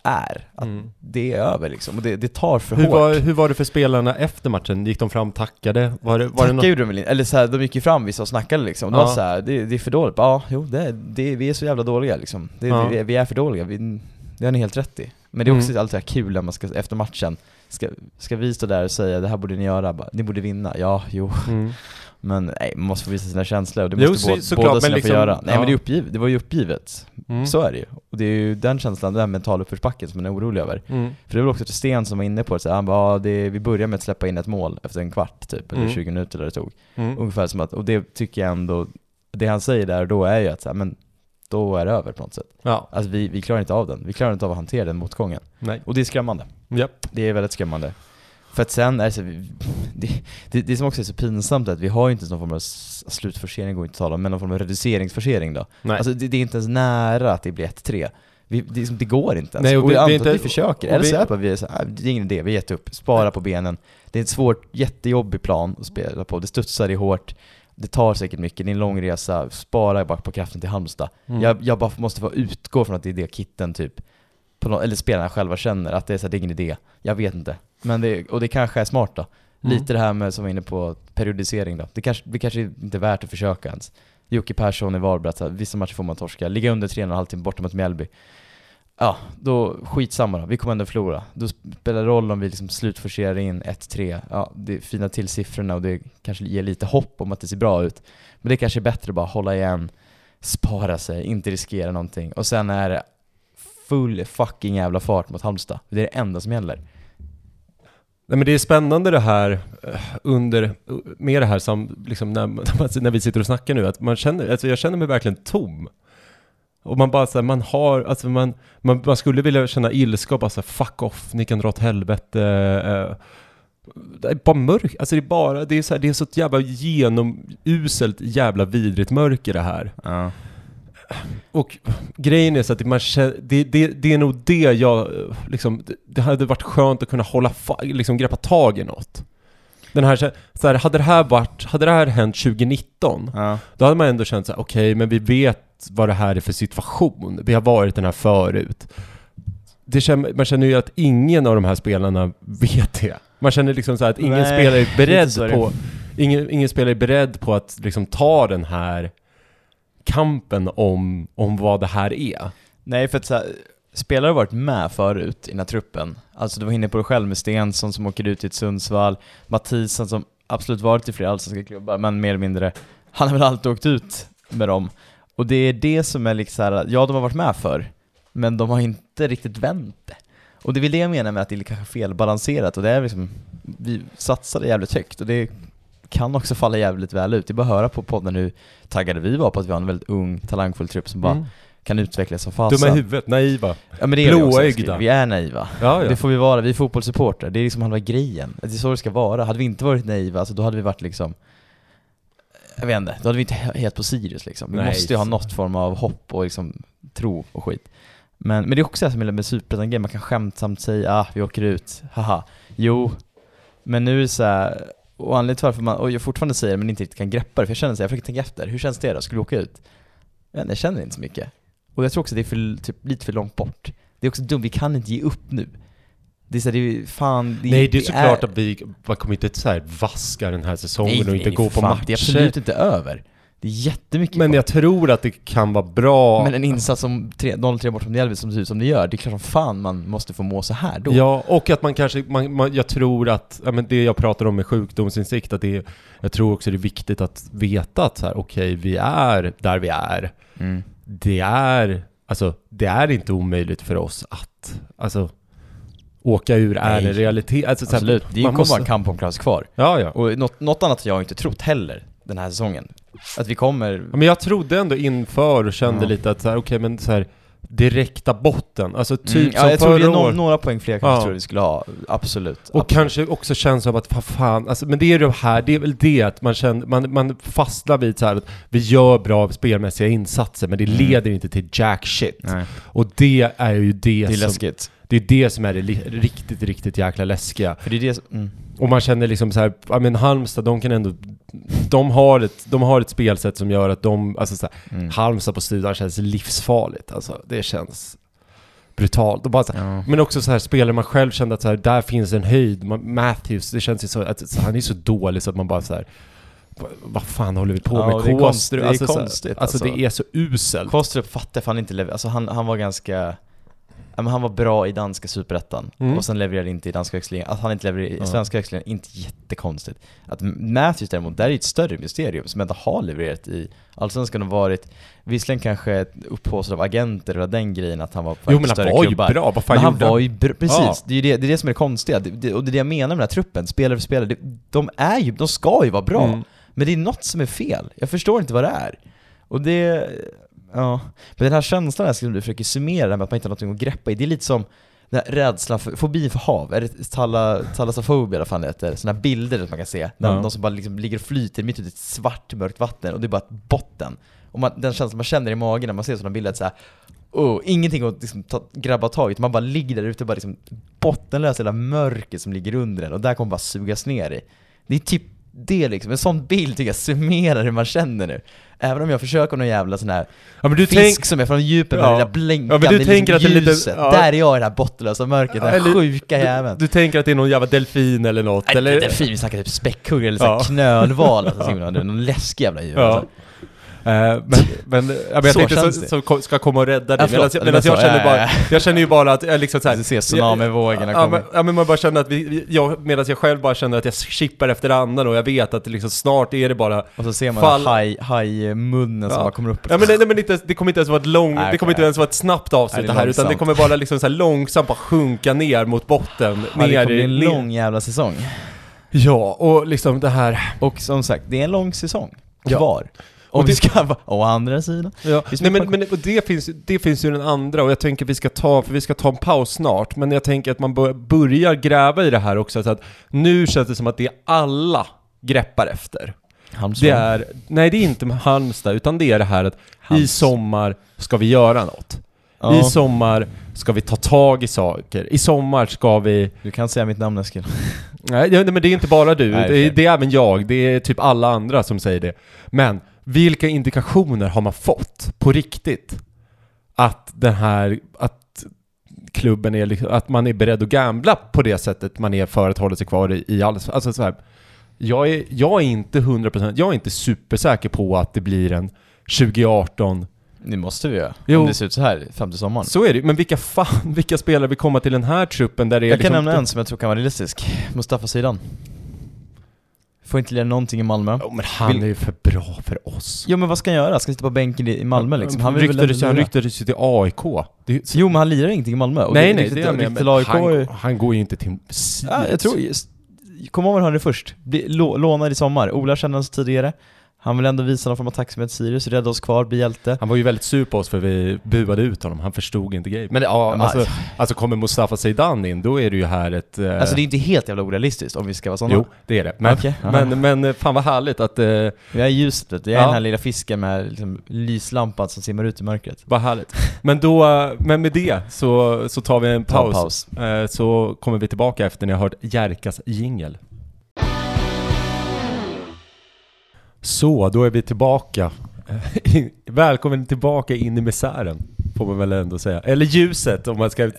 är, att Mm. det är över liksom. Och det, det tar för Hur hårt. var, hur var det för spelarna efter matchen? Gick de fram, tackade? Var det, var det Tacka något? gjorde de väl eller så här, de gick ju fram vissa och snackade liksom. De Ja. var så här, det, det är för dåligt. Ja, jo, det, det, vi är så jävla dåliga liksom. Det, Ja. vi, vi är för dåliga, vi, det har ni helt rätt i. Men det är också Mm. alltid kul när man ska, efter matchen, ska, ska vi stå där och säga det här borde ni göra, bara, ni borde vinna. Ja, jo. Mm. Men nej, man måste få visa sina känslor och det Jo, måste så- båda, såklart, båda men sina liksom, få göra. Nej ja. men det, är uppgivet, det var ju uppgivet. Mm. Så är det ju. Och det är ju den känslan, den mentala uppförsbacken som man är orolig över. Mm. För det var också Sten som var inne på det, så här, han bara, ja, det, vi börjar med att släppa in ett mål efter en kvart typ, eller Mm. 20 minuter eller det tog. Mm. Ungefär som att, och det tycker jag ändå, det han säger där och då är ju att så här, men då är det över på något sätt. Ja, Alltså vi, vi klarar inte av den, vi klarar inte av att hantera den motgången. nej. Och det är skrämmande. Japp. Det är väldigt skrämmande. För att sen är det det, det, som också är så pinsamt är att vi har ju inte någon form av slutforcering går inte att tala om, men någon form av reduceringsforcering då. Nej. Alltså det, det är inte ens nära att det blir 1-3. Vi, det, det går inte ens. Nej, och och vi- jag antar är att vi inte- försöker, eller så är det bara vi är så här, "Ah, det är ingen idé, vi har gett upp, spara på benen. Det är ett svårt, jättejobbig plan att spela på, det studsar i hårt, det tar säkert mycket, det är en lång resa, spara bara på kraften till Halmstad. Mm. Jag, jag bara måste få utgå från att det är det kitten typ, på nå- eller spelarna själva känner, att det är så här, det är ingen idé. Jag vet inte. Men det, och det kanske är smart då. Mm. Lite det här med, som vi var inne på, periodisering då. Det kanske, det kanske inte är värt att försöka ens. Jocke Persson i Varberg, vissa matcher får man torska. Ligga under 3,5 halvtimme borta mot Mjällby. Ja, då skitsamma då. Vi kommer ändå förlora. Då spelar det roll om vi liksom slutforcerar in 1-3. Ja, det fina till siffrorna och det kanske ger lite hopp om att det ser bra ut. Men det kanske är bättre att bara hålla igen, spara sig, inte riskera någonting. Och sen är det full fucking jävla fart mot Halmstad. Det är det enda som gäller. Nej men det är spännande det här eh, under, med det här som, liksom när, <laughs> när vi sitter och snackar nu, att man känner, alltså jag känner mig verkligen tom. Och man bara så här, man har, alltså man, man, man skulle vilja känna ilska och bara så här, fuck off, ni kan dra åt helvete. Eh. Det är bara mörkt, alltså det är bara, det är så här, det är så ett jävla genomuselt jävla vidrigt mörker det här. Ja. Och grejen är så att man känner, det, det, det är nog det jag, liksom, det, hade varit skönt att kunna hålla, liksom greppa tag i något. Den här, så här, hade det här varit, hade det här hänt 2019, Ja. då hade man ändå känt så här, okej, men vi vet vad det här är för situation. Vi har varit den här förut. Det känner, man känner ju att ingen av de här spelarna vet det. Man känner liksom så här att ingen Nej, spelare är <laughs> beredd på, ingen, ingen spelare är beredd på att liksom ta den här kampen om, om vad det här är. Nej, för att så här, spelare har varit med förut i den här truppen. Alltså du var inne på det själv med Stensson som åker ut till ett Sundsvall, Mathisen som absolut varit i flera allsvenska klubbar, men mer eller mindre, han har väl alltid åkt ut med dem. Och det är det som är liksom såhär, ja de har varit med för men de har inte riktigt vänt det. Och det är väl det jag menar med att det är kanske felbalanserat och det är liksom, vi satsade jävligt högt och det kan också falla jävligt väl ut. Det är bara att höra på podden hur taggade vi var på att vi har en väldigt ung, talangfull trupp som bara Mm. kan utvecklas som fasen. Dumma i huvudet, naiva. Ja men det är Blåögda. Vi är naiva. Ja, ja. Det får vi vara, vi är fotbollssupportrar. Det är liksom halva grejen. Det är så det ska vara. Hade vi inte varit naiva, alltså då hade vi varit liksom jag vet inte, då hade vi inte he- helt på Sirius liksom. Vi Nej, måste ju ha något form av hopp och liksom tro och skit. Men, men det är också det som är med superettan man kan skämtsamt säga ah, vi åker ut, haha. Jo, men nu är det så här, och anledningen till varför man, och jag fortfarande säger det men inte riktigt kan greppa det, för jag känner så jag försöker tänka efter, hur känns det då? Skulle vi åka ut? Inte, jag känner inte så mycket. Och jag tror också det är för, typ, lite för långt bort. Det är också dumt, vi kan inte ge upp nu. Det är så här, det är fan, det, Nej, det är såklart att vi, man kommer inte så här vaska den här säsongen och inte gå för på fan, Det är absolut matcher. inte över. Det är jättemycket Men kvar. jag tror att det kan vara bra. Men en insats som tre- 0-3 bort från Mjällby som ser ut som det gör, det är klart som fan man måste få må så här då. Ja, och att man kanske, man, man, jag tror att, ja, men det jag pratar om med sjukdomsinsikt, att det är, jag tror också det är viktigt att veta att så här, okej, vi är där vi är. Mm. Det är, alltså, det är inte omöjligt för oss att, alltså, åka ur är en realitet. Alltså, så här, Absolut, det man kommer måste- vara en kamp om plats kvar. Ja, ja. Och något, något annat har jag inte trott heller den här säsongen. Att vi kommer... Ja, Men jag trodde ändå inför och kände Ja. lite att så här, okej men så här direkta botten, alltså typ Mm, ja, som jag tror det är no- några poäng fler kanske Ja. tror vi skulle ha, absolut. Och absolut. kanske också känns som att, vad fan, alltså, men det är det här, det är väl det att man känner, man, man fastnar vid så här att vi gör bra spelmässiga insatser men det Mm. leder inte till jack shit. Nej, Och det är ju det, det är som, läskigt. Det är det som är det riktigt, riktigt jäkla läskiga. För det är det som, mm. Och man känner liksom så här, ja men Halmstad, de kan ändå, de har ett, de har ett spelsätt som gör att de, alltså så här, Mm. Halmstad på studion känns livsfarligt alltså. Det känns brutalt. Och bara så, Ja. Men också så här spelare man själv kände att så här, där finns en höjd. Man, Matthews, det känns ju så att så, han är så dålig så att man bara så här. "Va- Vad fan håller vi på Ja, med? det är konst- Kåstrup?" det är alltså, så här, konstigt, alltså, alltså. det är så uselt. Kostrup fattar fan inte alltså han, han var ganska Ja, men han var bra i danska superettan, Mm. och sen levererade inte i danska högstligan. Att han inte levererade i svenska högstligan, inte jättekonstigt. Att Matthews däremot, där är ett större mysterium som ändå har levererat i Allsvenskan och varit, visserligen kanske upphaussad av agenter och den grejen att han var på Jo men till han större var ju klubbar. bra, vad fan Men han gjorde var ju br- precis, Ja. det, är ju det, det är det som är det konstiga. Det, det, och det är det jag menar med den här truppen, spelare för spelare. Det, de är ju, de ska ju vara bra. Mm. Men det är något som är fel. Jag förstår inte vad det är. Och det, ja. Men den här känslan här som du försöker summera, med att man inte har någonting att greppa i, det är lite som den här rädslan för, fobin för hav, är det tala, talasofobi eller vad fan det heter? Sådana bilder som man kan se, när Ja. de som bara liksom ligger och flyter mitt ute i ett svart mörkt vatten och det är bara ett botten. Och man, den känslan man känner i magen när man ser sådana bilder, att så här, oh, ingenting att liksom ta, grabba tag i, man bara ligger där ute och bara liksom bottenlöst hela mörker som ligger under en och där kommer man bara sugas ner i. Det är typ det liksom, en sån bild tycker jag summerar hur man känner nu. Även om jag försöker någon jävla sån här Ja du fisk tänk, som är från djupet med Ja. det där blänkande Ja, du det är lite- ljuset. ja. Där är jag i det här bottenlösa mörkret, den Eller- sjuka jäveln. du tänker att det är någon jävla delfin eller något Nej, eller? det är fint, vi snackar typ späckhuggare eller Ja. knölval, alltså, <laughs> någon läskig jävla djur alltså. Eh, men, men, ja, jag <laughs> Så tänkte så, det. ko- ska komma och rädda Ja, dig. förlåt. Medan, Det medan jag känner ja, bara, ja, <laughs> jag känner ju bara att jag liksom såhär, Du ser tsunamivågorna Ja komma. ja men man bara känner att vi, jag, medan jag själv bara känner att jag chippar efter andan och jag vet att det liksom snart är det bara Och så ser man Fall- haj, hajmunnen som Ja. bara kommer upp. Ja men, det, nej, men inte, det kommer inte ens vara ett lång, Nej, det kommer inte ens vara ett snabbt avsnitt det, det är här utan det kommer bara liksom så långsamt bara sjunka ner mot botten. Ja, det ner kommer bli en lång jävla säsong. Ja, och liksom det här... Och som sagt, det är en lång säsong Ja. Om Och vi det- ska vara, å andra sidan. Ja, nej, det men, men det, finns, det finns ju den andra och jag tänker vi ska ta, för vi ska ta en paus snart, men jag tänker att man bör, börjar gräva i det här också, så att nu känns det som att det är alla greppar efter. Halmstad. Det är, nej det är inte Halmstad, utan det är det här att i Halms- sommar ska vi göra något. Ja, I sommar ska vi ta tag i saker. I sommar ska vi... du kan säga mitt namn Eskil. Nej, det- men det är inte bara du. Nej, det, är, det är även jag. Det är typ alla andra som säger det. Men vilka indikationer har man fått på riktigt? Att den här... Att klubben är liksom, Att man är beredd att gambla på det sättet man är för att hålla sig kvar i, i all, Alltså så här, jag, är, jag är inte 100%, jag är inte supersäker på att det blir en 2018 Det måste vi göra. Jo. Om det ser ut så här fram till sommaren. Så är det men vilka fan, vilka spelare vill komma till den här truppen där det är Jag kan liksom, nämna en som jag tror kan vara realistisk. Mustafa Sidan. Får inte lira någonting i Malmö. Ja, men han Vill- är ju för bra för oss. Jo men vad ska han göra? Ska han sitta på bänken i Malmö liksom? Han ryktades, ju till AIK. Det ju- Jo men han lirar ingenting i Malmö. Och nej nej, det är jag med. han, han går ju inte till Ja, jag tror just... Kom ihåg vad han hörde först. Lånad i sommar. Ola kände honom tidigare. Han vill ändå visa någon form av tacksamhet Sirius, rädda oss kvar, bli hjälte. Han var ju väldigt sur på oss för vi buade ut honom, han förstod inte grejen. Men ja, Men, alltså, alltså kommer Mustafa Zeidan in, då är det ju här ett... eh, Alltså det är inte helt jävla orealistiskt om vi ska vara sådana. Jo, det är det. Men, ja. men, men eh, fan vad härligt att... Eh, Jag är ljuset vet du, jag är Ja. den här lilla fisken med liksom, lyslampan som simmar ut i mörkret. vad härligt. Men då, eh, men med det så, så tar vi en Ta paus. en paus. Eh, så kommer vi tillbaka efter ni har hört Jerkas jingel. Så, då är vi tillbaka. <laughs> Välkommen tillbaka in i misären, får man väl ändå säga. Eller ljuset om man ska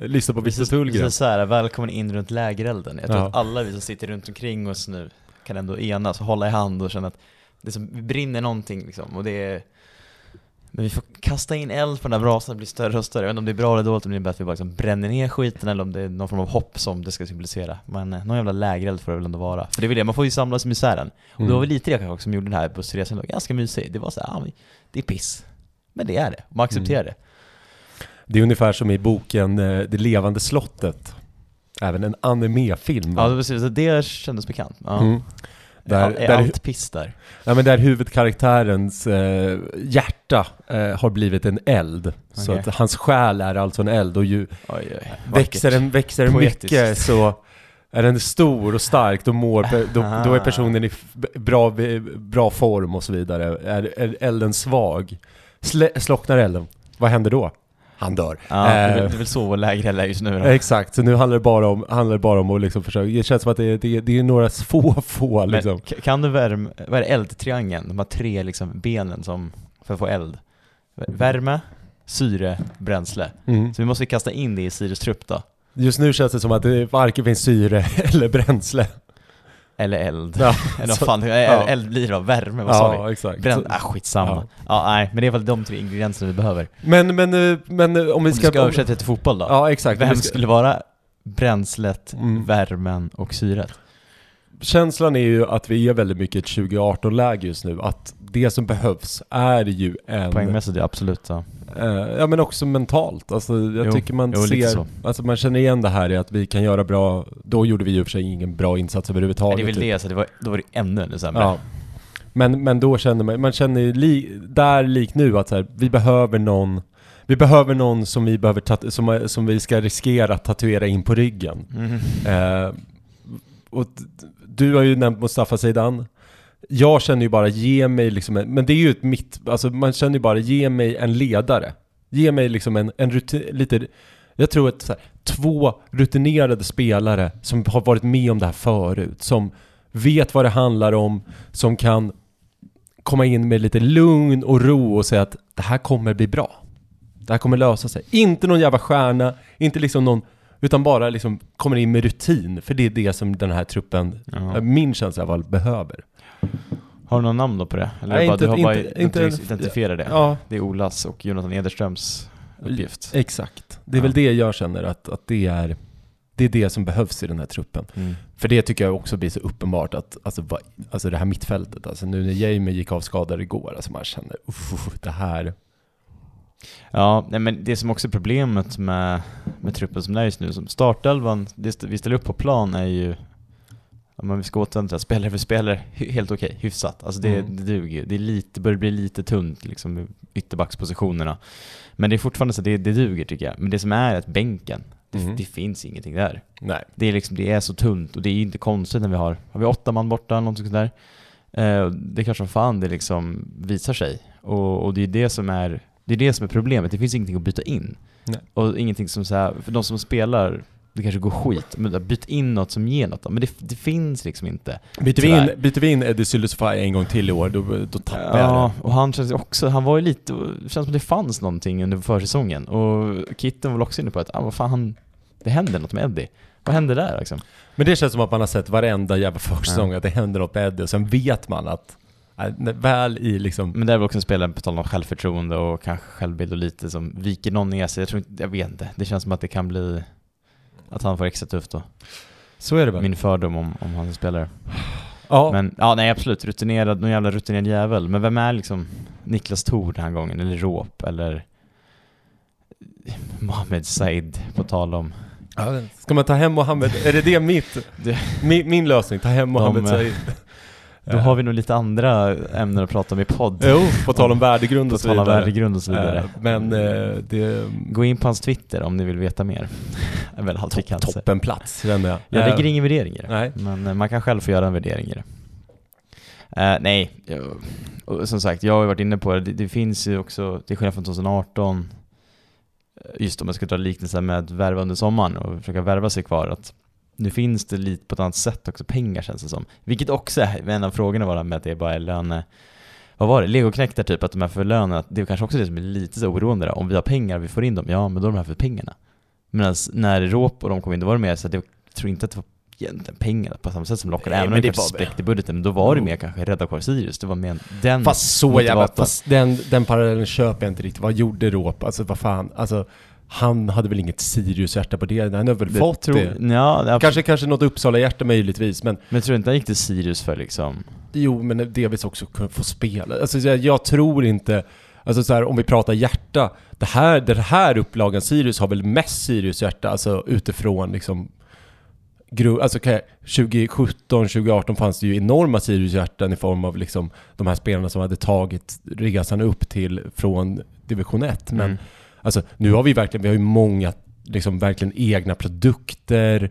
lyssna på Vissa Tullgren. Så här, välkommen in runt lägerelden. Jag tror Ja. att alla vi som sitter runt omkring oss nu kan ändå enas och hålla i hand och känna att det som brinner någonting liksom. Och det är... Men vi får kasta in eld på den här brasan, det blir större och större. Jag vet inte om det är bra eller dåligt, om det är bättre att vi bara liksom bränner ner skiten eller om det är någon form av hopp som det ska symbolisera. Men eh, någon jävla lägereld får det väl ändå vara. För det är väl det, man får ju samlas i misären. Och det var väl lite det kanske som gjorde den här bussresan då ganska mysig. Det var så här, men det är piss. Men det är det, man accepterar det. Det är ungefär som i boken eh, Det levande slottet. Även en animefilm. va? Ja, precis, det kändes bekant. Ja. Mm. Där, är där, allt piss där? ja, men där huvudkaraktärens eh, hjärta eh, har blivit en eld. Så Okej. att hans själ är alltså en eld och ju Oj, oj. växer den, växer den mycket så är den stor och stark, då, mår, då, då är Ah. personen i bra, bra form och så vidare. Är, är elden svag, Slä, slocknar elden, vad händer då? Han dör. Ja, Eh, det är väl så vår läger är just nu då. Exakt, så nu handlar det bara om, handlar bara om att liksom försöka, det känns som att det, är- det, är- det är några få, <laughs> få Men liksom. k- kan du värma, vad är det, eldtriangeln? De har tre liksom benen som, för att få eld. Värme, syre, bränsle. Mm. Så vi måste kasta in det i Sirius trupp då. Just nu känns det som att det varken finns syre <laughs> eller bränsle. Eller eld. Ja, <laughs> Eller vad fan, ja. eld blir då? Värme, vad sa vi? exakt. Bränd, ah skitsamma. Ja. Ja. nej, men det är väl de tre ingredienserna vi behöver. Men, men, eh, men eh, om vi Om vi ska... ska översätta det till fotboll då? Ja, exakt. Vem ska- skulle vara bränslet, Mm. värmen och syret? Känslan är ju att vi är väldigt mycket ett 2018-läge just nu. Att det som behövs är ju en... Poängmässigt, absolut. Ja. Eh, ja men också mentalt. Alltså jag Jo, tycker man jo, ser... så. Alltså man känner igen det här i att vi kan göra bra... Då gjorde vi ju för sig ingen bra insats Nej, överhuvudtaget. det är väl typ. det, så det var, då var det ännu, ännu sämre. Ja. Men, men då känner man, man känner li, där lik nu att så här, vi behöver någon vi behöver någon som vi, behöver som, som vi ska riskera att tatuera in på ryggen. Mhm. Eh, och du har ju nämnt Mustafa Zeidan. Jag känner ju bara, ge mig liksom en, men det är ju ett mitt, alltså man känner ju bara, ge mig en ledare. Ge mig liksom en, en rutin, lite, jag tror att här, två rutinerade spelare som har varit med om det här förut, som vet vad det handlar om, som kan komma in med lite lugn och ro och säga att det här kommer bli bra. Det här kommer lösa sig. Inte någon jävla stjärna, inte liksom någon, utan bara liksom kommer in med rutin. För det är det som den här truppen, Ja. min känsla i alla fall, behöver. Har du någon namn då på det? Eller Nej, bara, inte- du har bara inte- inte, identifierat det? Ja, Det är Olas och Jonathan Ederströms uppgift. exakt. Det är Ja. väl det jag känner att, att det är det är det som behövs i den här truppen. Mm. För det tycker jag också blir så uppenbart att, alltså, vad, alltså det här mittfältet, alltså nu när Jamie gick av skadad igår, alltså man känner, uff, det här, Ja, nej, men det som också är problemet med, med truppen som det är just nu, som startelvan, det vi ställer upp på plan är ju om man ska återvända spelare för spelare, helt okej, hyfsat. Alltså det, Mm. det duger. Det är lite, börjar bli lite tunt liksom ytterbackspositionerna. Men det är fortfarande så det, det duger tycker jag. Men det som är att bänken, det, Mhm. det finns ingenting där. nej. Det är liksom, det är så tunt och det är ju inte konstigt när vi har, har vi åtta man borta, något sånt där. Eh, det är klart som fan det liksom visar sig. Och, och det är det som är, det är det som är problemet, det finns ingenting att byta in. Nej. Och ingenting som så här, för de som spelar, det kanske går skit, men byt in något som ger något då. Men det, det finns liksom inte. Byter vi, in, byter vi in Eddie Sylvesfaj en gång till i år, då, då tappar jag Ja, det. och han känns också, han var ju lite, det känns som det fanns någonting under försäsongen. Och Kitten var också inne på att, ah, vad fan, han, det händer något med Eddie. Vad händer där liksom? Men det känns som att man har sett varenda jävla försäsong att det händer något med Eddie och sen vet man att äh, väl i liksom Men det är väl också en spelare på tal om självförtroende och kanske självbild och lite som viker någon ner sig. Jag tror inte, jag vet inte. Det känns som att det kan bli att han får extra tufft då. Så är det väl? Min fördom om, om han är spelare. ja, Men ja, nej absolut. Rutinerad, någon jävla rutinerad jävel. Men vem är liksom Niklas Thor den här gången? Eller Råp? Eller Mohamed Said på tal om... ska man ta hem Mohammed? Är det det mitt? Det- Min, min lösning, ta hem Mohammed De, Said? Då har vi nog lite andra ämnen att prata om i podd. Jo, på tal om värdegrund och så vidare. värdegrund och så vidare. Eh, Men eh, det... Gå in på hans Twitter om ni vill veta mer. <laughs> Väl allt vi kan. Toppenplats kände jag. Jag lägger Eh, ingen värdering i det. Nej. Men eh, man kan själv få göra en värdering i det. Eh, nej, och som sagt, jag har ju varit inne på det. det. Det finns ju också, till skillnad från 2018, eh, just om jag ska dra liknelsen med värva under sommaren och försöka värva sig kvar, att nu finns det lite på ett annat sätt också, pengar känns det som. Vilket också är en av frågorna var med att det bara är löne... Vad var det? Legoknektar typ, att de är för lönen, det är kanske också det som är lite så oroande då. Om vi har pengar, vi får in dem, ja men då är de här för pengarna. Medan när Råp och de kom in, då var det mer så att jag tror inte att det var egentligen pengarna på samma sätt som lockade, Nej, även om det kanske spräckte budgeten, men då var det Mm. mer kanske rädda kvar Sirius, det var mer den Fast så jävla, fast den, den parallellen köper jag inte riktigt. Vad gjorde Råp? Alltså vad fan, alltså han hade väl inget Sirius-hjärta på det, han har väl Det fått tror, det. Ja, Kanske, kanske något Uppsala-hjärta möjligtvis, men men tror inte han gick till Sirius för liksom jo, men delvis också kunna få spela. Alltså jag, jag tror inte, alltså så här, om vi pratar hjärta, det här, den här upplagan Sirius har väl mest Sirius-hjärta, alltså utifrån liksom gru- Alltså okej, 2017, 2018 fanns det ju enorma Sirius-hjärtan i form av liksom de här spelarna som hade tagit resan upp till från division 1. Men Mm. Alltså nu har vi verkligen, vi har ju många liksom verkligen egna produkter.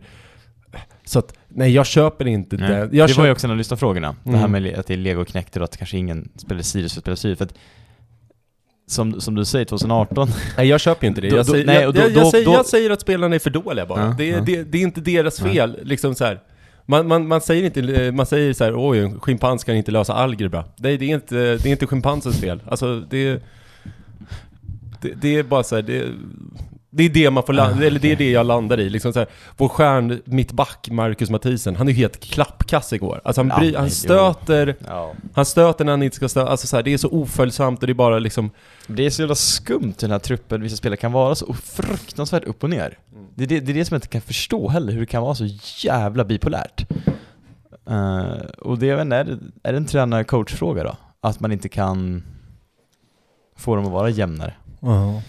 Så att, nej jag köper inte Nej. det. Jag det var köper, ju också en av lyssnarfrågorna, det här Mm. med att det är Lego knäckte och att kanske ingen spelar Sirius för att spela Sirius, för att som, som du säger, 2018 nej jag köper inte det. <laughs> Jag säger, nej, jag, jag, jag, säger, jag säger att spelarna är för dåliga bara. Ja, det, är- ja. det, det är inte deras Ja. fel, liksom så här. Man, man, man säger inte, man säger så här, oj, en schimpans kan inte lösa algebra. Nej, det är inte, det är inte schimpansens fel. Alltså det, det, det är bara så här, det, det är det man får landa, Ah, eller det är det jag landar i. Liksom så här, vår stjärn, mittback, Marcus Mathisen, han är ju helt klappkass igår. Alltså han, bry, han stöter, han stöter när han inte ska stöta. Alltså så här, det är så oföljsamt och det är bara liksom... Det är så jävla skumt hur den här truppen, vissa spelare kan vara så fruktansvärt upp och ner. Det, är det, det är det som jag inte kan förstå heller, hur det kan vara så jävla bipolärt. Eh, och det, jag vet inte, är det, är det en tränar-coach-fråga då? Att man inte kan få dem att vara jämnare?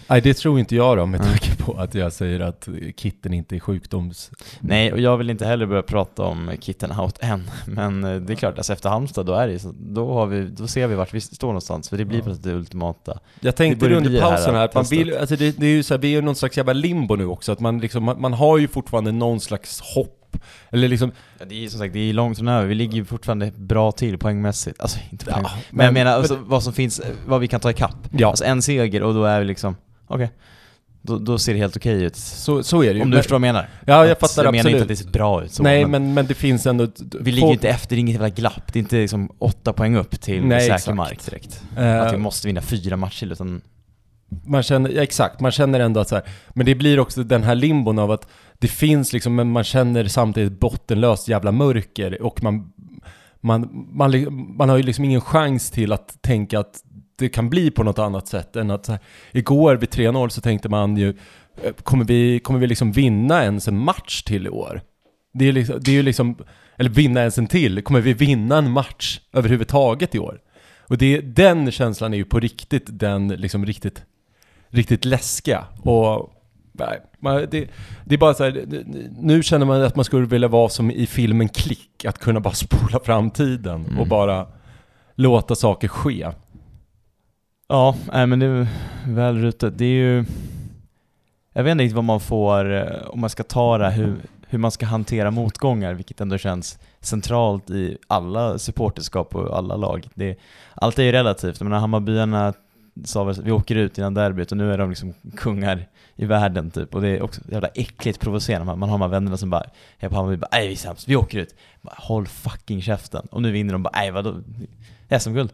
Nej, det tror inte jag då, med tanke på att jag säger att kitten inte är sjukdoms... Nej, och jag vill inte heller börja prata om Kitten Out än, men eh, det är klart, alltså efter Halmstad, då är det då, har vi, då ser vi vart vi står någonstans, för det blir Ja. det ultimata. Jag tänkte under det här pausen här, att man vill, alltså det, det är ju så här, vi är ju någon slags jävla limbo nu också, att man liksom, man, man har ju fortfarande någon slags hopp. Eller liksom, Ja, det är ju som sagt, det är långt från över, vi ligger ju fortfarande bra till poängmässigt, alltså inte poäng, ja, men, jag menar alltså, vad som finns, vad vi kan ta ikapp. ja, Alltså en seger och då är vi liksom, okej, då, då ser det helt okej ut. så, så är det ju. Om du Men- förstår vad jag menar? Ja, jag Att- fattar Jag menar inte absolut. att det ser bra ut så, Nej, men, men, men det finns ändå... vi ligger ju inte efter, det är inget jävla glapp, det är inte liksom åtta poäng upp till Nej, säker exakt. mark direkt. Eh, Att vi måste vinna fyra matcher utan Man känner, ja, exakt, man känner ändå att så här, men det blir också den här limbon av att det finns liksom, men man känner samtidigt bottenlöst jävla mörker och man, man, man, man har ju liksom ingen chans till att tänka att det kan bli på något annat sätt än att så här, igår vid 3-0 så tänkte man ju, eh, kommer vi, kommer vi liksom vinna ens en match till i år? Det är, liksom, det är ju liksom, eller vinna ens en till, kommer vi vinna en match överhuvudtaget i år? Och det, den känslan är ju på riktigt den liksom riktigt, riktigt läskiga. Och nej, man, det, det är bara så här, nu känner man att man skulle vilja vara som i filmen Klick, att kunna bara <laughs> spola fram tiden och Mm. bara låta saker ske. Ja, nej men det är väl rutet. Det är ju... Jag vet inte riktigt vad man får, eh, om man ska ta det, hur, hur man ska hantera motgångar, vilket ändå känns centralt i alla supporterskap och alla lag. Det, allt är ju relativt. Jag menar Hammarbyarna sa väl vi åker ut innan derbyt och nu är de liksom kungar i världen typ. Och det är också jävla äckligt provocerande. Man, har de här vännerna som bara, jag på Hammarby bara, nej vi är sämst, vi åker ut. Bara, Håll fucking käften. Och nu vinner de bara, nej vadå? SM-guld.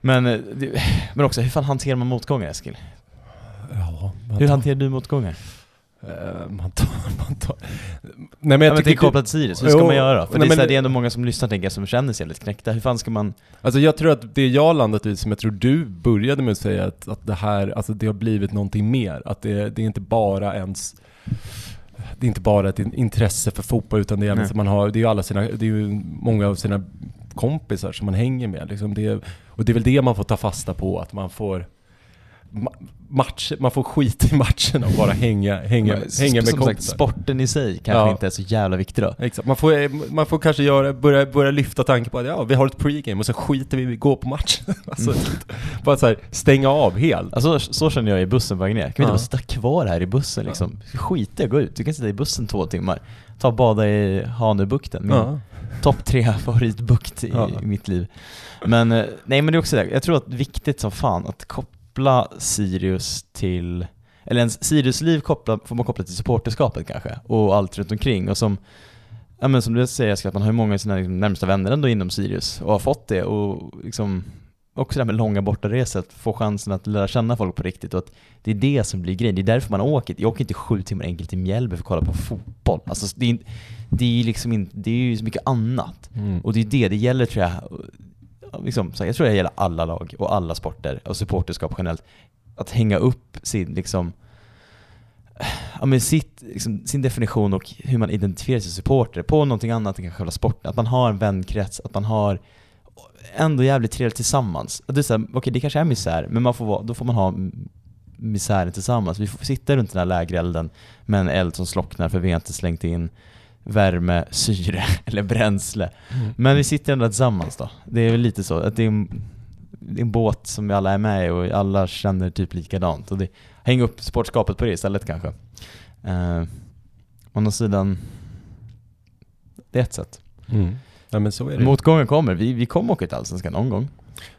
Men, eh, det, men också, hur fan hanterar man motgångar Eskil? Ja, Hur hanterar du motgångar? Eh, man tar, <laughs> man tar. Nej men jag Ja, tycker till kopplat till Sirius, hur ska Jo, man göra? För nej, det, är så här, det är ändå många som lyssnar tänker jag, som känner sig lite knäckta. Hur fan ska man... Alltså jag tror att det jag landat i, som jag tror du började med att säga, att, att det här, alltså det har blivit någonting mer. Att det, det är inte bara ens det är inte bara ett in- intresse för fotboll utan det är, även man har, det är alla sina, det är ju många av sina kompisar som man hänger med liksom det, Och det är väl det man får ta fasta på, att man får match, man får skit i matchen och bara hänga, hänga, Men, hänga med som sagt, kompisar. sporten i sig kanske Ja. inte är så jävla viktig då. Exakt. Man får, man får kanske göra, börja, börja lyfta tanken på att ja, vi har ett pregame och sen skiter vi i att gå på match. <laughs> alltså, Mm. <laughs> Bara så här, stänga av helt. Alltså så känner jag i bussen på väg ner. Kan vi Ja. inte bara sitta kvar här i bussen liksom? Skita i att gå ut. Du kan sitta i bussen två timmar. Ta och bada i Hanöbukten. Ja. topp tre <laughs> favoritbukt i, Ja. mitt liv. Men eh, nej men det är också det, jag tror att det är viktigt som fan att koppla Sirius till, eller ens Sirius liv koppla, får man koppla till supporterskapet kanske, och allt runt omkring och som Ja men som du säger att man har ju många av sina liksom, närmsta vänner ändå inom Sirius och har fått det och liksom också det här med långa bortaresor, att få chansen att lära känna folk på riktigt och att det är det som blir grejen, det är därför man åker. Jag åker inte sju timmar enkelt till Mjällby för att kolla på fotboll. Alltså det är, det är liksom inte, det är ju så mycket annat. Mm. Och det är det, det gäller tror jag, ja, liksom, så jag tror det gäller alla lag och alla sporter och supporterskap generellt. Att hänga upp sin, liksom, ja, men sitt, liksom, sin definition och hur man identifierar sig som supporter på någonting annat än kanske själva sporten. Att man har en vänkrets, att man har ändå jävligt trevligt tillsammans. Att det är så här, okej det kanske är misär, men man får, då får man ha misären tillsammans. Vi får sitta runt den här lägerelden med en eld som slocknar för vi har inte slängt in värme, syre <laughs> eller bränsle. Mm. Men vi sitter ändå tillsammans då. Det är väl lite så, att det är en, det är en båt som vi alla är med i och alla känner typ likadant. Och det, häng upp sportskapet på det istället kanske. Uh, å andra sidan, det är ett sätt. Mm. Ja. Motgången kommer, vi, vi kommer åka till Allsvenskan någon gång.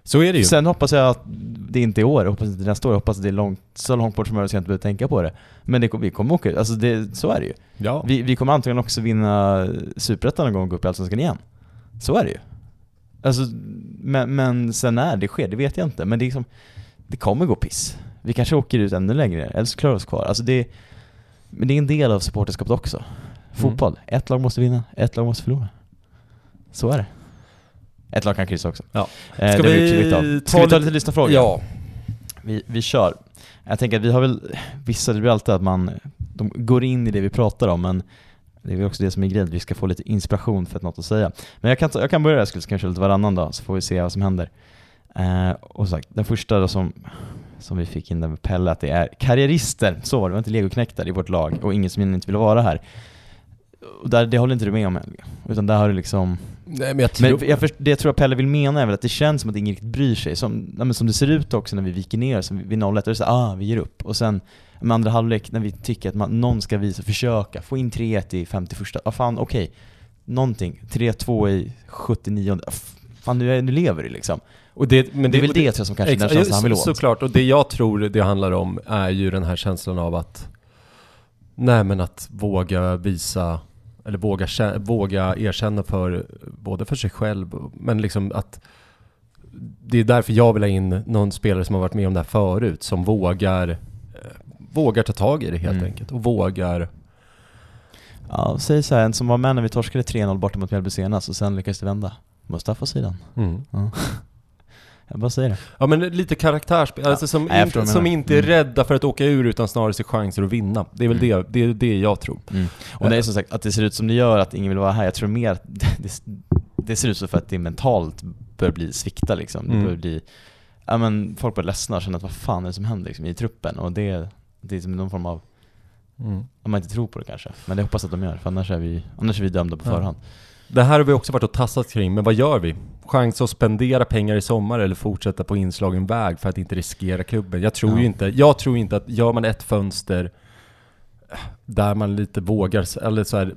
Så är det ju. Sen hoppas jag att det inte är i år, jag hoppas inte nästa år, jag hoppas att det är långt, så långt bort som möjligt så jag inte behöver tänka på det. Men det, vi kommer åka alltså det, så är det ju. ja. Vi, vi kommer antagligen också vinna Superettan någon gång och gå upp i Allsvenskan igen. Så är det ju. Alltså, men, men sen när det sker, det vet jag inte. Men det, är liksom, det kommer gå piss. Vi kanske åker ut ännu längre, eller så klarar vi oss kvar. Alltså det, men det är en del av supporterskapet också. Fotboll, ett lag måste vinna, ett lag måste förlora. Så är det. Ett lag kan kryssa också. Ja. Eh, Ska det har vi Ska vi ta lite- lite lyssnarfrågor? Ja. Vi, vi kör. Jag tänker att vi har väl, vissa, det blir alltid att man, de går in i det vi pratar om, men det är väl också det som är grejen, vi ska få lite inspiration för att något att säga. Men jag kan, jag kan börja Eskil, så kanske lite varannan dag, så får vi se vad som händer. Eh, och sagt, den första då som, som vi fick in där med Pelle, att det är karriärister, så var det, var inte legoknektar i vårt lag och ingen som inte ville vara här. Och där, det håller inte du med om Helge, utan där har du liksom Nej men jag tror... men jag först, det jag tror att Pelle vill mena är väl att det känns som att ingen riktigt bryr sig. Som, ja, men som det ser ut också när vi viker ner, som vid 0-1, då är det så här, ah, vi ger upp. Och sen med andra halvlek, när vi tycker att man, någon ska visa, försöka, få in 3-1 i 51, ah, fan okej. Någonting, 3-2 i 79, ah, fan nu, är, nu lever det liksom. och det, men det är väl och det, tror jag som kanske är den känslan han vill åt. Såklart, och det jag tror det handlar om är ju den här känslan av att Nej men att våga visa Eller våga, våga erkänna för Både för sig själv Men liksom att Det är därför jag vill ha in någon spelare som har varit med om det här förut Som vågar eh, Vågar ta tag i det helt Mm. enkelt och vågar Ja, säg så här, en som var med när vi torskade 3-0 borta mot Mjällby senast och sen lyckades det vända. Mustafa sidan. mm. Ja. Bara säger det. Ja men lite karaktärsspel, alltså som, vad du som inte är Mm. rädda för att åka ur utan snarare ser chanser att vinna. Det är väl Mm. det, det, är det jag tror. Och det är som sagt, att det ser ut som det gör, att ingen vill vara här, jag tror mer att <laughs> det, det ser ut så för att det mentalt bör bli svikta liksom. Det Mm. bör bli, ja men folk börjar ledsna och känna att vad fan är det som händer liksom, i truppen? Och det, det är som någon form av, om man inte tror på det kanske. Men det hoppas att de gör, för annars är vi, annars är vi dömda på Ja. Det här har vi också varit och tassat kring, men vad gör vi? Chans att spendera pengar i sommar eller fortsätta på inslagen väg för att inte riskera klubben? Jag tror Ja. ju inte, jag tror inte att gör man ett fönster där man lite vågar, eller så här,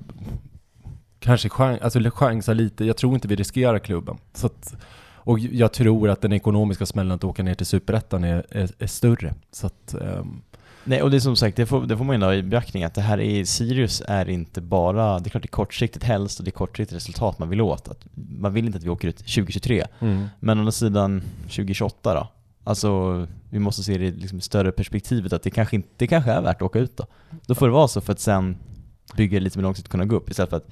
kanske chans, alltså chansa lite, jag tror inte vi riskerar klubben. Så att, och jag tror att den ekonomiska smällen att åka ner till Superettan är, är, är större. Så att, ehm, Nej, och det är som sagt, det får, det får man ju ha i beaktning att det här är, Sirius är inte bara, det är klart det är kortsiktigt helst och det är kortsiktigt resultat man vill åt. Att man vill inte att vi åker ut 2023. Men å andra sidan 2028 då? Alltså, vi måste se det i liksom större perspektivet att det kanske, inte, det kanske är värt att åka ut då. Då får det vara så för att sen bygga lite mer långsiktigt kunna gå upp istället för att,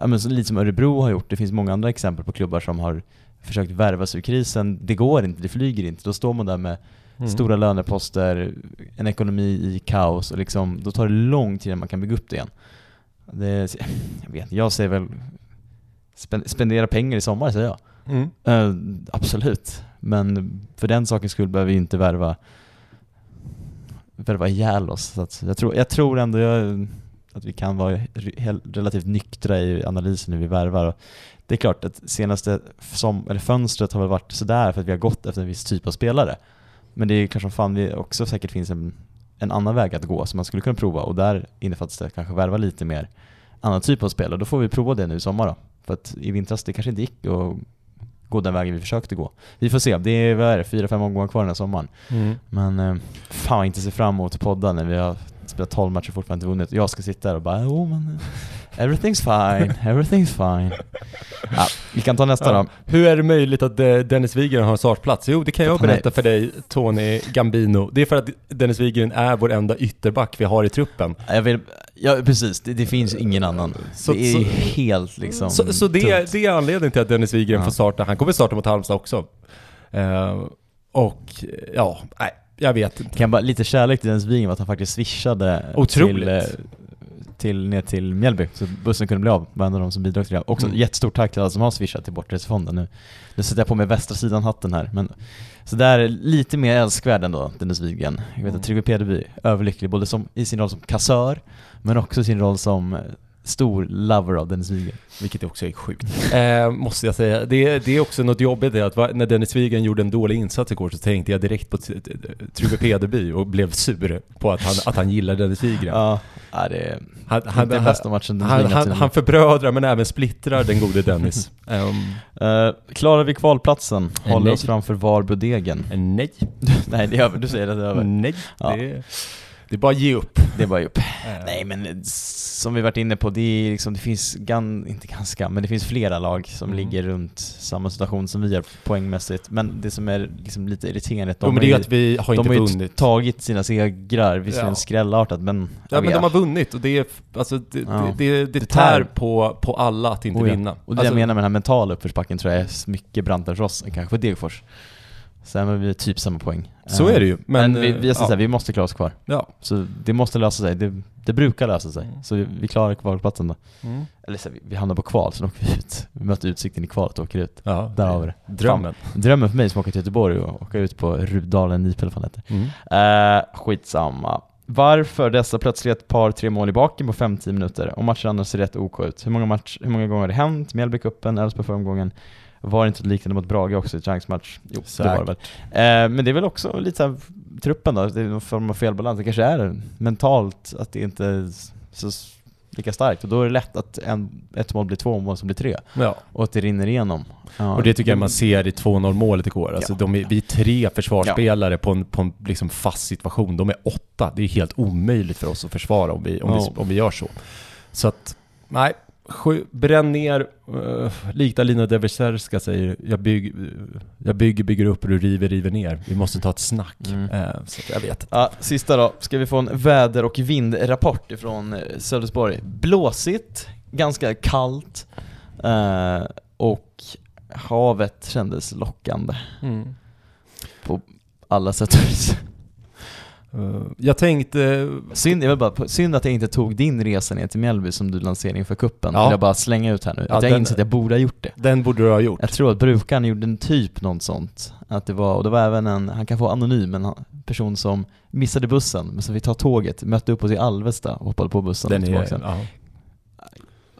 ja men så lite som Örebro har gjort, det finns många andra exempel på klubbar som har försökt värva sig ur krisen, det går inte, det flyger inte, då står man där med Mm. stora löneposter, en ekonomi i kaos och liksom, då tar det lång tid innan man kan bygga upp det igen. Det, <laughs> jag vet jag säger väl spen- spendera pengar i sommar säger jag. Mm. Eh, absolut, men för den sakens skull behöver vi inte värva värva ihjäl oss. Så jag, tror, jag tror ändå jag, att vi kan vara re- relativt nyktra i analysen hur vi värvar. Det är klart att senaste som, eller fönstret har väl varit sådär för att vi har gått efter en viss typ av spelare. Men det är som fan det också säkert finns en, en annan väg att gå som man skulle kunna prova och där innefattas det kanske värva lite mer annan typ av spelare. Då får vi prova det nu i sommar då. För att i vintras, det kanske inte gick att gå den vägen vi försökte gå. Vi får se, det är, vad är det, fyra, fem omgångar kvar den här sommaren. Mm. Men eh, fan inte se fram emot podda när vi har spelat 12 matcher och fortfarande inte vunnit. Jag ska sitta där och bara oh, men everything's fine, everything's fine. <laughs> Ja, vi kan ta nästa Ja. då. Hur är det möjligt att eh, Dennis Wigren har en startplats? Jo, det kan jag berätta för dig, Tony Gambino. Det är för att Dennis Wigren är vår enda ytterback vi har i truppen. Jag vill, ja precis, det, det finns ingen annan. Så- det är så- helt liksom så så det, är, det är anledningen till att Dennis Wigren Ja. får starta. Han kommer starta mot Halmstad också. Eh, och ja, nej, jag vet inte. Kan jag bara, lite kärlek till Dennis Wigren att han faktiskt swishade Otroligt. till, eh, till, ner till Mjällby, så bussen kunde bli av. Var en av de som bidrog till det. Också Mm. jättestort tack till alla som har swishat till Bortresefonden nu. Nu sätter jag på mig västra sidan-hatten här, men så där är lite mer älskvärd ändå, Dennis Wigren. Jag vet att Tryggve Pederby är överlycklig, både som, i sin roll som kassör, men också i sin roll som eh, stor lover av Dennis Wigren. Vilket också är sjukt. <laughs> Eh, måste jag säga. Det, det är också något jobbigt att va- när Dennis Wigren gjorde en dålig insats igår så tänkte jag direkt på t- t- Tryggve Pederby och blev sur på att han, att han gillar Dennis Wigren. Ja, det är Han, han, den bästa matchen Dennis han, han, han förbrödrar men även splittrar den gode Dennis. <laughs> Ehm, Eh, klarar vi kvalplatsen? Håller nej. oss framför Varberg och Degen? nej, <laughs> Nej, det är över. Du säger att det är över. nej. Ja. Det, är- det är bara att ge upp. Det är bara upp. <laughs> Eh, Nej men som vi varit inne på, det liksom, det finns gan, inte ganska, men det finns flera lag som Mm. ligger runt samma situation som vi gör poängmässigt. Men det som är liksom lite irriterande är att Jo, de, men har det är ju, att vi har de inte har ju vunnit. tagit sina segrar, visserligen Ja. skrällartat men... Ja men de har vunnit och det är, alltså, det, Ja. det, det, det tär. på, på alla att inte Oh ja. vinna. Och det Alltså, jag menar med den här mentala uppförsbacken tror jag är mycket brantare för oss än kanske för Degerfors. Sen har vi typ samma poäng. Så Eh, är det ju. Men, Men, vi, vi, eh, ja. vi måste klara oss kvar. ja. Så det måste lösa sig. Det, det brukar lösa sig. Mm. Så vi, vi klarar kvalplatsen då. Mm. Eller så, här, vi, vi hamnar på kval, så åker vi ut. Vi möter Utsikten i kvalet och åker ut. Ja, Där har vi det. Drömmen. Drömmen för mig som åker till Göteborg och åka ut på Rudalen, Nipel eller vad fan det Mm. Eh, skitsamma. Varför dessa plötsligt ett par, tre mål i baken på 5-10 minuter? Och matchen annars ser rätt OK ut. Hur många, match, hur många gånger har det hänt? Mjällbycupen, Elfsborg förra omgången. Var det inte liknande mot Brage också i chansmatch? Jo, det var det väl. Eh, men det är väl också lite så här, truppen då, det är någon form av felbalans. Det kanske är mentalt att det inte är så lika starkt. Och då är det lätt att en, ett mål blir två mål som blir tre. Ja. Och att det rinner igenom. Ja, Och det tycker jag man ser i 2-0 målet igår. Alltså Ja. de är, vi är tre försvarsspelare på en, på en liksom fast situation. De är åtta. Det är helt omöjligt för oss att försvara om vi, om vi, om vi gör så. Så att, nej. Sju, bränn ner, uh, likt Alina Deversärska säger, jag, bygg, jag bygger, bygger upp och du river, river ner. Vi måste ta ett snack. Mm. Eh, så jag vet. Ja, sista då. Ska vi få en väder och vindrapport ifrån eh, Sölvesborg. Blåsigt, ganska kallt eh, och havet kändes lockande på alla sätt och vis. Eh, jag tänkte, Synd, jag vill bara, synd att jag inte tog din resa ner till Mjällby som du lanserade inför kuppen. Ja. Jag bara slänga ut här nu. Ja, att jag den- inser att jag borde ha gjort det. den borde du ha gjort. Jag tror att brukaren gjorde en typ något sånt. Att det var, och det var även en, han kan få anonym, en person som missade bussen, men som fick ta tåget, mötte upp oss i Alvesta och hoppade på bussen Den är, ja,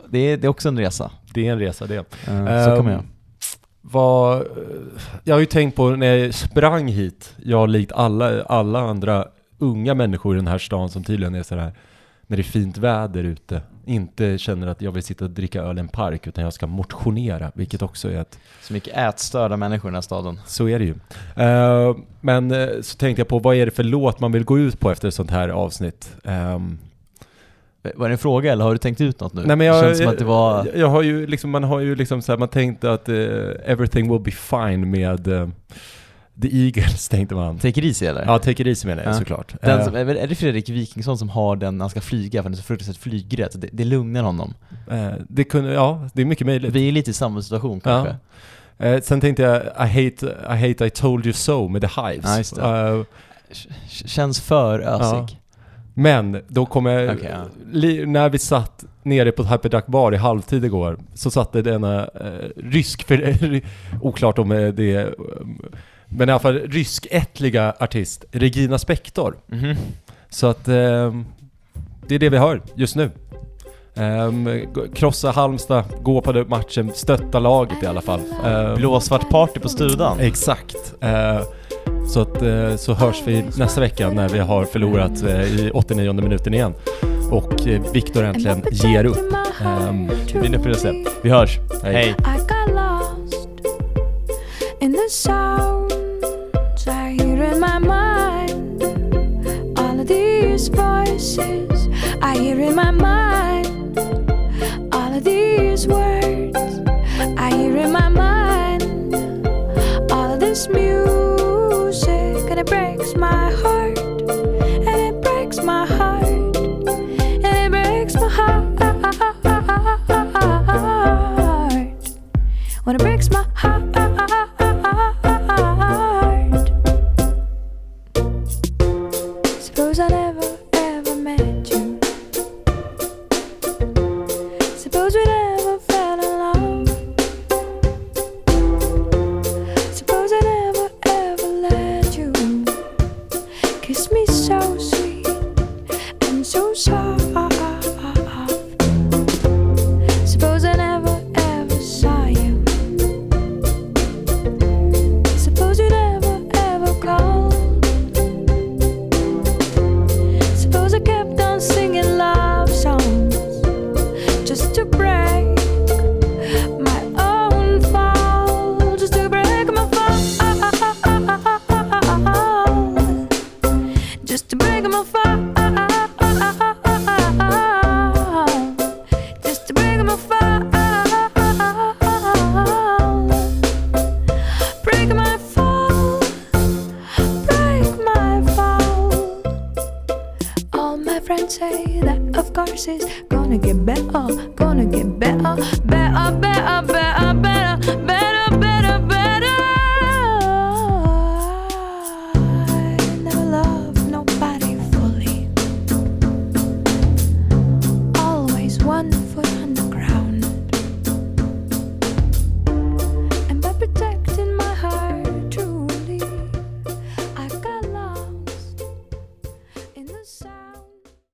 Det är, det är också en resa. det är en resa det. Eh, så Ehm, kommer jag. Eh, jag har ju tänkt på när jag sprang hit, jag likt alla, alla andra unga människor i den här stan som tydligen är sådär, när det är fint väder ute, inte känner att jag vill sitta och dricka öl i en park, utan jag ska motionera, vilket också är ett, Så mycket ätstörda människor i den här staden. så är det ju. Eh, men eh, så tänkte jag på, vad är det för låt man vill gå ut på efter ett sånt här avsnitt? Ehm, Var det en fråga eller har du tänkt ut något nu? Nej men jag, det känns som att det var... jag, jag har ju liksom, man har ju liksom så här, man tänkte att eh, everything will be fine med The Eagles <laughs> tänkte man. Take it easy eller? Ja, Take It Easy menar jag Ja. såklart. Den Eh, som, är, det Fredrik Wikingsson som har den när han ska flyga för han är så fruktansvärt flygrädd? så Det, det lugnar honom. eh, det kunde, ja, det är mycket möjligt. Vi är lite i samma situation kanske. Eh, sen tänkte jag I hate, I hate I told you so med The Hives. Ja, K- Känns för ösig. men då kommer, Okej, ja. när vi satt nere på Happy Duck Bar i halvtid igår, så satt det denna eh, rysk, för, <laughs> oklart om det är Men i alla fall ryskättliga artist Regina Spektor. Mhm. Så att ehm, det är det vi hör just nu. Um, krossa Halmstad, gå på den matchen, stötta laget i alla fall. Ehm, Blåsvart party på Studan. Exakt. Eh, så, att, eh, så hörs vi nästa vecka när vi har förlorat eh, i 89 minuten igen. Och eh, Viktor äntligen ger upp. Ehm, Min upplevelse. Vi hörs. Hej. Hej. My mind. All of these voices I hear in my mind. All of these words I hear in my mind. All of this music and it breaks my heart.